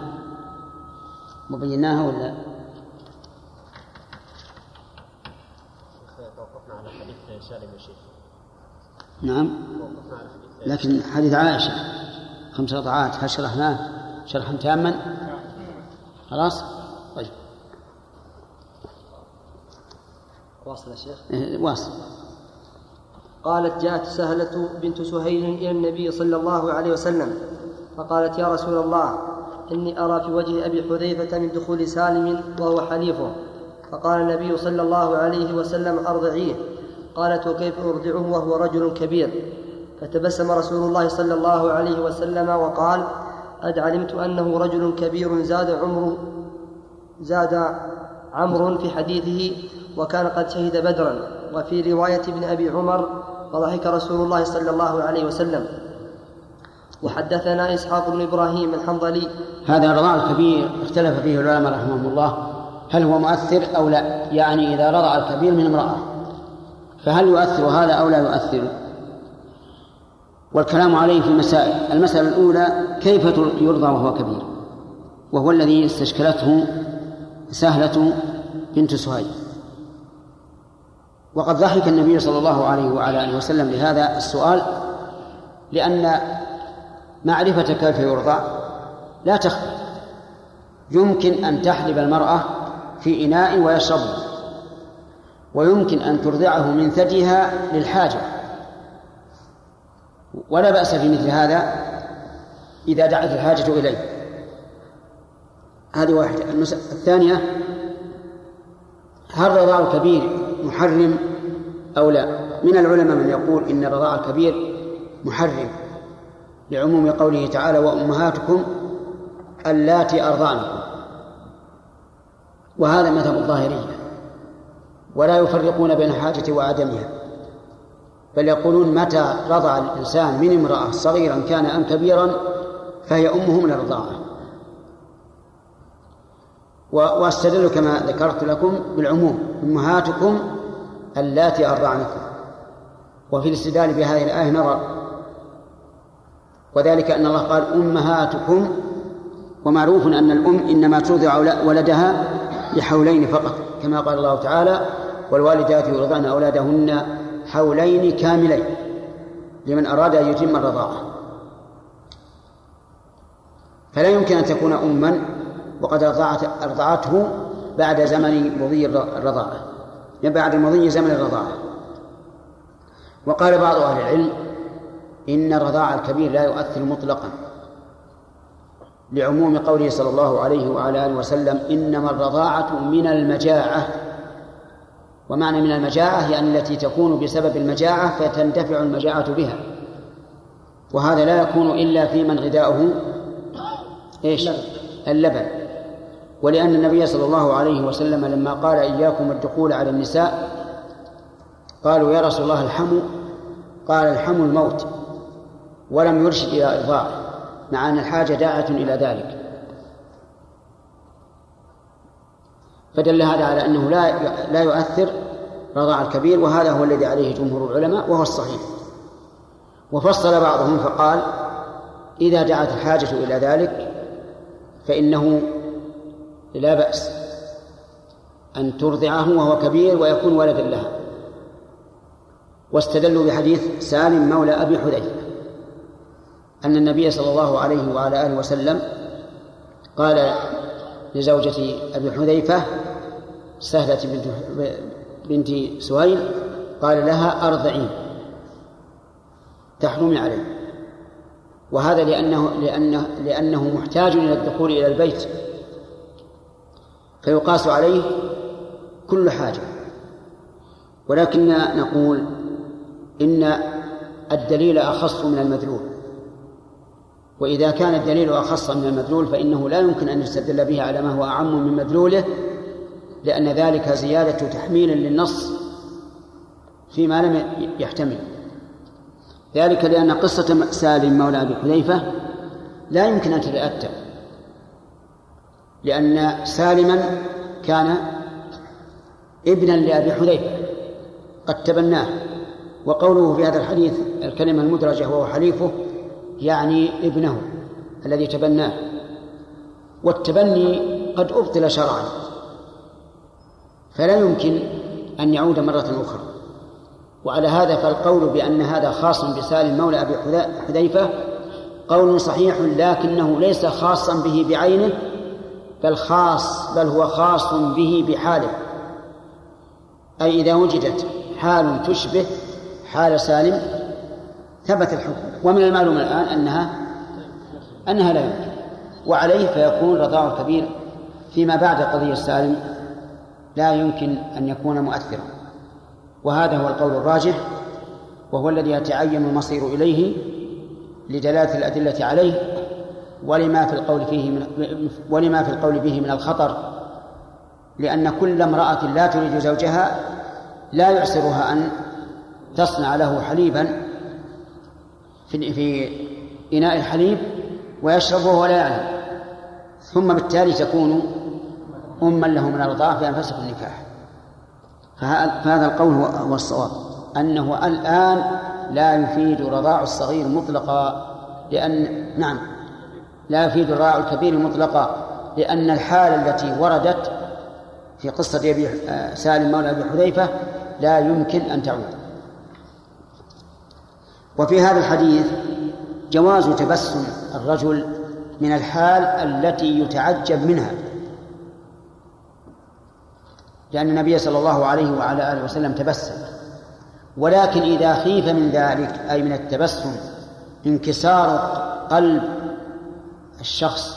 وبيناها ولا؟
توقفنا على حديث سالم يا شيخ.
نعم. لكن حديث عائشة. خمس رضعات هل شرحناه؟ شرحا تاما؟ خلاص؟ طيب.
واصل يا شيخ؟
إيه، واصل.
قالت جاءت سهلة بنت سهيل إلى النبي صلى الله عليه وسلم فقالت يا رسول الله إني أرى في وجه أبي حذيفة من دخول سالم وهو حليفه. فقال النبي صلى الله عليه وسلم أرضعيه. قالت وكيف أرضعه وهو رجل كبير؟ فتبسم رسول الله صلى الله عليه وسلم وقال قد علمت أنه رجل كبير زاد عمره زاد عمرو في حديثه وكان قد شهد بدرا. وفي رواية ابن أبي عمر فضحك رسول الله صلى الله عليه وسلم. وحدثنا إسحاق بن إبراهيم الحنظلي.
هذا الرضاع الكبير اختلف فيه العلماء رحمهم الله. هل هو مؤثر أو لا؟ يعني إذا رضع الكبير من امرأة. فهل يؤثر هذا أو لا يؤثر؟ والكلام عليه في مسائل المسألة الأولى كيف يرضى وهو كبير؟ وهو الذي استشكلته سهلة بنت سهيل. وقد ضحك النبي صلى الله عليه وعلى آله وسلم لهذا السؤال لأن معرفة كيف يرضع لا تخفى. يمكن أن تحلب المرأة في إناء ويشربه ويمكن أن ترضعه من ثديها للحاجة. ولا بأس في مثل هذا إذا دعت الحاجة إليه. هذه واحدة. الثانية هل رضاع الكبير محرم أو لا؟ من العلماء من يقول إن رضاع الكبير محرم لعموم قوله تعالى وأمهاتكم اللاتي أرضعنكم. وهذا مذهب الظاهرية ولا يفرقون بين الحاجة وعدمها. بل يقولون متى رضع الإنسان من امرأة صغيرا كان أم كبيرا فهي أمه من الرضاعة. وأستدل كما ذكرت لكم بالعموم أمهاتكم اللاتي ارضعنكم وفي الاستدلال بهذه الآية نظر وذلك أن الله قال أمهاتكم ومعروف أن الأم إنما ترضع ولدها لحولين فقط كما قال الله تعالى والوالدات يرضعن أولادهن حولين كاملين لمن أراد أن يتم الرضاعة. فلا يمكن أن تكون اما وقد أرضعت أرضعته بعد زمن مضي الرضاعة. بعد مضي زمن الرضاعة. وقال بعض أهل العلم إن الرضاع الكبير لا يؤثر مطلقا. لعموم قوله صلى الله عليه وعلى آله وسلم إنما الرضاعة من المجاعة. ومعنى من المجاعة يعني التي تكون بسبب المجاعة فتندفع المجاعة بها. وهذا لا يكون إلا في من غذاؤه إيش؟ اللبن. ولأن النبي صلى الله عليه وسلم لما قال إياكم الدخول على النساء قالوا يا رسول الله الحم قال الحم الموت ولم يرشد إلى إرضاعه مع أن الحاجة داعة إلى ذلك. فدل هذا على أنه لا لا يؤثر رضاع الكبير وهذا هو الذي عليه جمهور العلماء وهو الصحيح. وفصل بعضهم فقال إذا دعت الحاجة إلى ذلك فإنه لا بأس أن ترضعه وهو كبير ويكون ولدا لها. واستدلوا بحديث سالم مولى أبي حذيفة أن النبي صلى الله عليه وعلى آله وسلم قال لزوجة أبي حذيفة سهلة بنت بنت سهيل قال لها أرضعين تحرمي عليه. وهذا لأنه لأنه لأنه محتاج إلى الدخول إلى البيت فيقاس عليه كل حاجة. ولكن نقول إن الدليل أخص من المدلول. وإذا كان الدليل أخص من المدلول فإنه لا يمكن أن يستدل به على ما هو أعم من مدلوله لأن ذلك زيادة تحميل للنص فيما لم يحتمل. ذلك لأن قصة سالم مولى أبي حذيفة لا يمكن أن تتأتى. لأن سالما كان ابنا لأبي حذيفة قد تبناه. وقوله في هذا الحديث الكلمة المدرجة وهو حليفه يعني ابنه الذي تبناه. والتبني قد أبطل شرعا فلا يمكن أن يعود مرة أخرى. وعلى هذا فالقول بأن هذا خاص بسالم مولى أبي حذيفة قول صحيح لكنه ليس خاصا به بعينه بل خاص بل هو خاص به بحاله. أي إذا وجدت حال تشبه حال سالم ثبت الحكم. ومن المعلوم الآن أنها أنها لا يمكن. وعليه فيكون رضاع الكبير فيما بعد قضية سالم لا يمكن أن يكون مؤثرا. وهذا هو القول الراجح وهو الذي يتعين المصير إليه لدلالة الأدلة عليه ولما في القول فيه من ولما في القول به من الخطر لأن كل امرأة لا تريد زوجها لا يعسرها أن تصنع له حليبا في في إناء الحليب ويشربه ولا يعلم. ثم بالتالي تكون أما له من الرضاعة في أنفسه النكاح. فهذا القول هو الصواب. أنه الآن لا يفيد رضاع الصغير مطلقا لأن نعم. لا يفيد رضاع الكبير مطلقا لأن الحالة التي وردت في قصة أبي سالم مولى أبي حذيفة لا يمكن أن تعود. وفي هذا الحديث جواز تبسم الرجل من الحال التي يتعجب منها. لأن النبي صلى الله عليه وعلى آله وسلم تبسم. ولكن إذا خيف من ذلك أي من التبسم انكسار قلب الشخص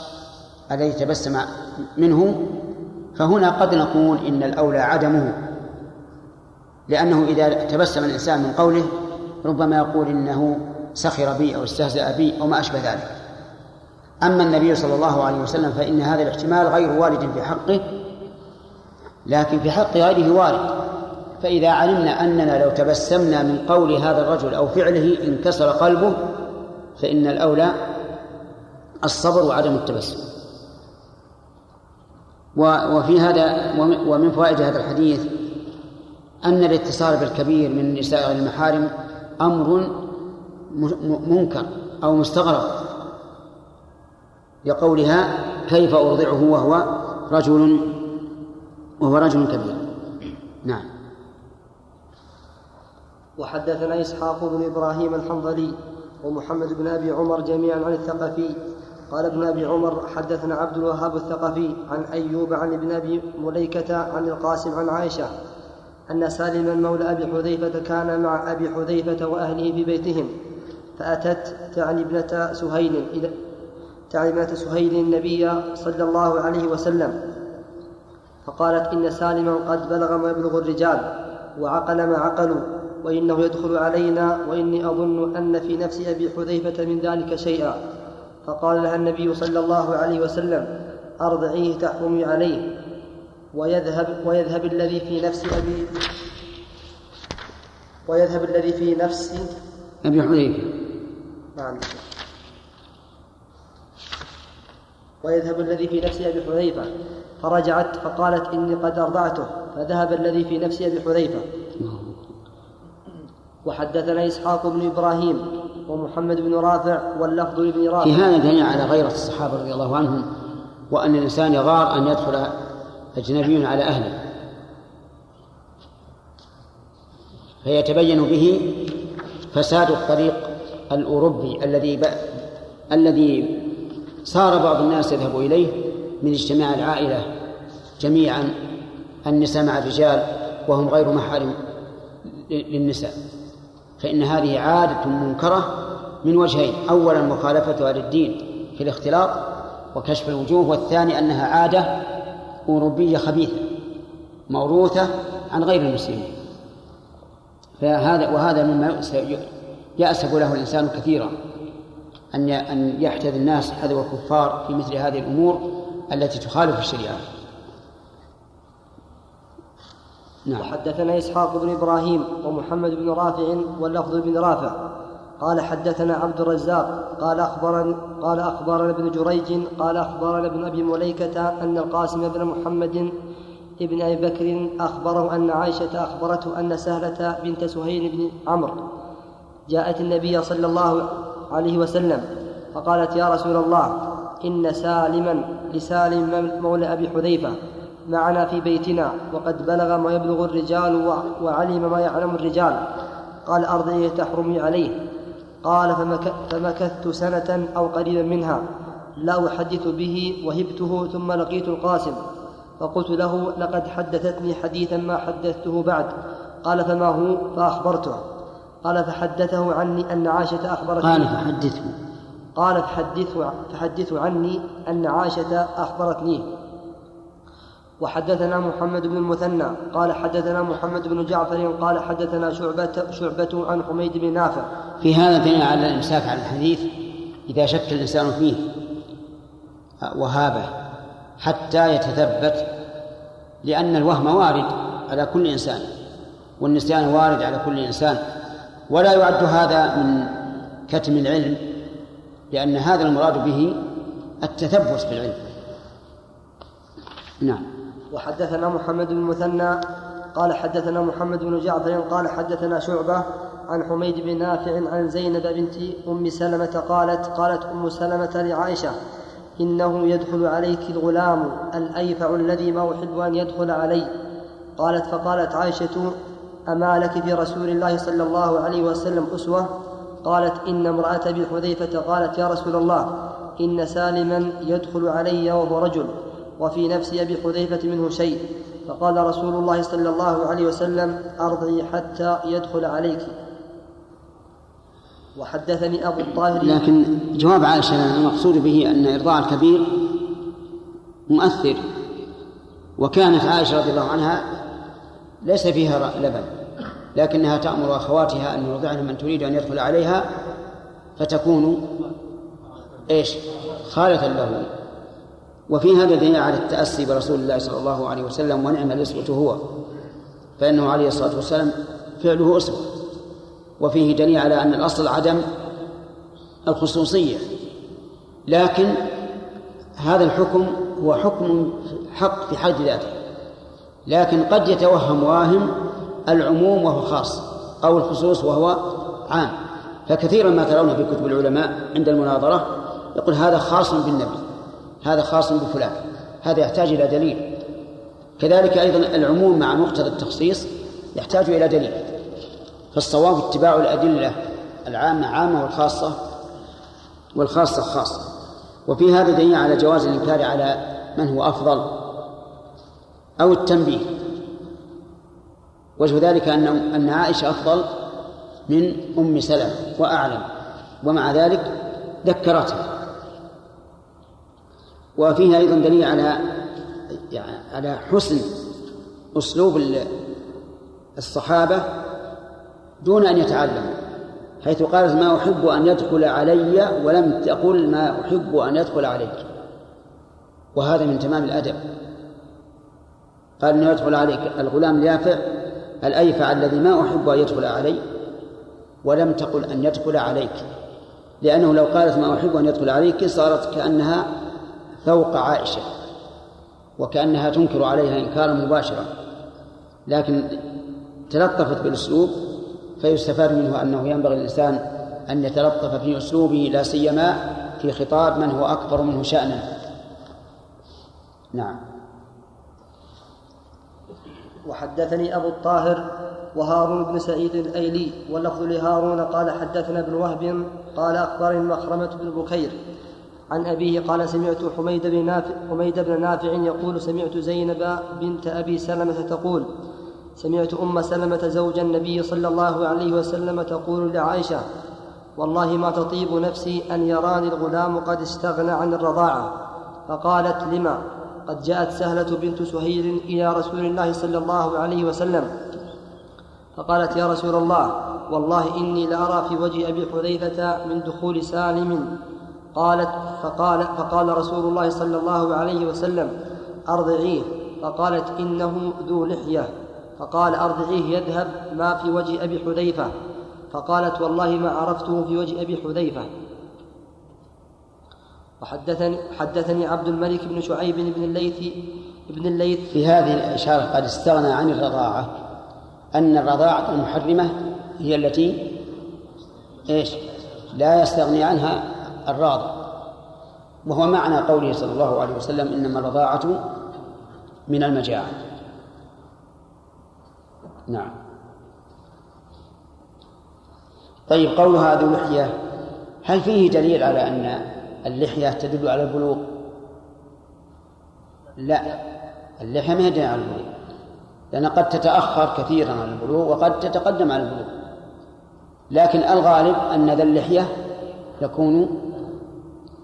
الذي تبسم منه فهنا قد نقول إن الأولى عدمه لأنه إذا تبسم الإنسان من قوله ربما يقول إنه سخر بي أو استهزأ بي أو ما أشبه ذلك. أما النبي صلى الله عليه وسلم فإن هذا الاحتمال غير وارد في حقه لكن في حق غيره وارد. فإذا علمنا أننا لو تبسمنا من قول هذا الرجل أو فعله انكسر قلبه فإن الأولى الصبر وعدم التبسم. وفي هذا ومن فوائد هذا الحديث أن الاتصال بالكبير من غير المحارم أمر منكر أو مستغرب. لقولها كيف أرضعه وهو رجل وهو رجل كبير. نعم.
وحدثنا إسحاق بن إبراهيم الحنظلي ومحمد بن أبي عمر جميعا عن الثقفي قال ابن أبي عمر حدثنا عبد الوهاب الثقفي عن أيوب عن ابن أبي مليكة عن القاسم عن عائشة أن سالما مولى أبي حذيفة كان مع أبي حذيفة وأهله في بيتهم فأتت تعني ابنة سهيل إلى تعني ابنة سهيل النبي صلى الله عليه وسلم فقالت إن سالما قد بلغ ما يبلغ الرجال وعقل ما عقلوا وإنه يدخل علينا وإني أظن أن في نفس أبي حذيفة من ذلك شيئا. فقال لها النبي صلى الله عليه وسلم أرضعيه تحكمي عليه ويذهب ويذهب الذي في نفس أبي ويذهب الذي في نفس
أبي حذيفة
نعم. ويذهب الذي في نفس أبي حذيفة فرجعت فقالت إني قد أرضعته فذهب الذي في نفس أبي حذيفة. وحدثنا إسحاق بن إبراهيم ومحمد بن رافع واللفظ لابن رافع.
في هذا دليل على غيرة الصحابة رضي الله عنهم وأن الإنسان يغار أن يدخل أجنبي على أهله. فيتبين به فساد الطريق الأوروبي الذي ب... الذي صار بعض الناس يذهب إليه من اجتماع العائلة جميعا النساء مع الرجال وهم غير محارم للنساء. فإن هذه عادة منكرة من وجهين أولا مخالفتها للدين في الاختلاط وكشف الوجوه والثاني أنها عادة أوروبية خبيثة موروثة عن غير المسلمين. فهذا وهذا مما يأسف له الإنسان كثيرا أن أن يحتذي الناس حذو الكفار في مثل هذه الأمور التي تخالف الشريعة.
نعم. وحدثنا إسحاق بن إبراهيم ومحمد بن رافع واللفظ بن رافع قال حدثنا عبد الرزاق قال أخبرنا قال أخبرنا ابن جريج قال أخبرنا ابن أبي مليكة أن القاسم بن محمد ابن أبي بكر أخبره أن عائشة أخبرته أن سهلة بنت سهيل بن عمرو جاءت النبي صلى الله عليه وسلم فقالت يا رسول الله إن سالما لسالم مولى أبي حذيفة معنا في بيتنا وقد بلغ ما يبلغ الرجال وعلم ما يعلم الرجال. قال أرضيه تحرمي عليه. قال فمك فمكثت سنة أو قريبا منها. لا أحدث به وهبته ثم لقيت القاسم. فقلت له لقد حدثتني حديثا ما حدثته بعد. قال فما هو؟ فأخبرته. قال فحدثه عني أن عائشة أخبرتني
قال فحدثه.
قال فحدثه فحدثه عني أن عائشة أخبرتني. وحدثنا محمد بن المثنى قال حدثنا محمد بن جعفر قال حدثنا شعبة شعبة عن حميد بن نافع.
في هذا دليل على الإمساك على الحديث إذا شك الإنسان فيه وهابه حتى يتثبت لأن الوهم وارد على كل إنسان والنسيان وارد على كل إنسان. ولا يعد هذا من كتم العلم لأن هذا المراد به التثبت في العلم. نعم.
وحدثنا محمد بن المثنى قال حدثنا محمد بن جعفر قال حدثنا شعبة عن حميد بن نافع عن زينب بنت أم سلمة قالت قالت أم سلمة لعائشة إنه يدخل عليك الغلام الأيفع الذي ما أحب أن يدخل علي. قالت فقالت عائشة أما لك في رسول الله صلى الله عليه وسلم أسوة؟ قالت إن امرأة أبي حذيفة قالت يا رسول الله إن سالما يدخل علي وهو رجل. وفي نفس أبي حذيفة منه شيء فقال رسول الله صلى الله عليه وسلم أرضعي حتى يدخل عليك. وحدثني أبو الطاهر.
لكن جواب عائشة المقصود به أن إرضاع الكبير مؤثر وكانت عائشة رضي الله عنها ليس فيها لبن لكنها تأمر أخواتها أن يرضعن من تريد أن يدخل عليها فتكون إيش؟ خالة له وفي هذا دليل على التأسي برسول الله صلى الله عليه وسلم ونعم الأسوة هو فإنه عليه الصلاة والسلام فعله أسوة. وفيه دليل على أن الأصل عدم الخصوصية لكن هذا الحكم هو حكم حق في حد ذاته. لكن قد يتوهم واهم العموم وهو خاص أو الخصوص وهو عام. فكثيرا ما ترون في كتب العلماء عند المناظرة يقول هذا خاص بالنبي. هذا خاص بفلان هذا يحتاج إلى دليل. كذلك أيضا العموم مع مقتضى التخصيص يحتاج إلى دليل. فالصواب اتباع الأدلة العامة عامة والخاصة والخاصة خاصة. وفي هذا دليل على جواز الإنكار على من هو أفضل أو التنبيه. وجه ذلك أن أن عائشة أفضل من أم سلمة وأعلم. ومع ذلك ذكرته. وفيه أيضا دليل على على حسن أسلوب الصحابة دون أن يتعلموا حيث قالت ما أحب أن يدخل علي ولم تقل ما أحب أن يدخل عليك. وهذا من تمام الأدب. قال أنه يدخل عليك. الغلام اليافع الأيفع الذي ما أحب أن يدخل علي ولم تقل أن يدخل عليك لأنه لو قالت ما أحب أن يدخل عليك صارت كأنها فوق عائشة وكأنها تنكر عليها إنكارا مباشرا لكن تلطفت بالأسلوب فيستفاد منه أنه ينبغي للإنسان أن يتلطف في أسلوبه لا سيما في خطاب من هو أكبر منه شأنا نعم.
وحدثني أبو الطاهر وهارون بن سعيد الأيلي واللفظ لهارون قال حدثنا ابن وهب قال أخبرني مخرمة بن بكير عن أبيه قال سمعت حميد بن نافع حميد بن نافع يقول سمعت زينب بنت أبي سلمة تقول سمعت أم سلمة زوج النبي صلى الله عليه وسلم تقول لعائشة والله ما تطيب نفسي أن يراني الغلام قد استغنى عن الرضاعة. فقالت لما؟ قد جاءت سهلة بنت سهيل إلى رسول الله صلى الله عليه وسلم. فقالت يا رسول الله والله إني لأرى في وجه أبي حذيفة من دخول سالم قالت فقال فقال رسول الله صلى الله عليه وسلم أرضعيه. فقالت إنه ذو لحية. فقال أرضعيه يذهب ما في وجه أبي حذيفة. فقالت والله ما عرفته في وجه أبي حذيفة. وحدثني حدثني عبد الملك بن شعيب بن الليث بن الليث.
في هذه الإشارة قد استغنى عن الرضاعة أن الرضاعة المحرمة هي التي إيش؟ لا يستغني عنها الراضع وهو معنى قوله صلى الله عليه وسلم إنما الرضاعة من المجاعة نعم طيب قول هذه اللحية هل فيه دليل على أن اللحية تدل على البلوغ؟ لا اللحية ما دليل على البلوغ لأن قد تتأخر كثيرا عن البلوغ وقد تتقدم على البلوغ لكن الغالب أن ذا اللحية يكون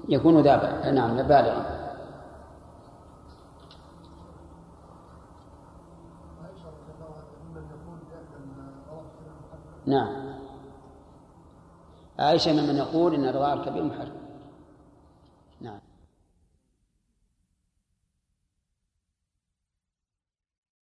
يكون ذا نعم بالغا. نعم. عائشة ممن يقول إن الرضاع الكبير محرم.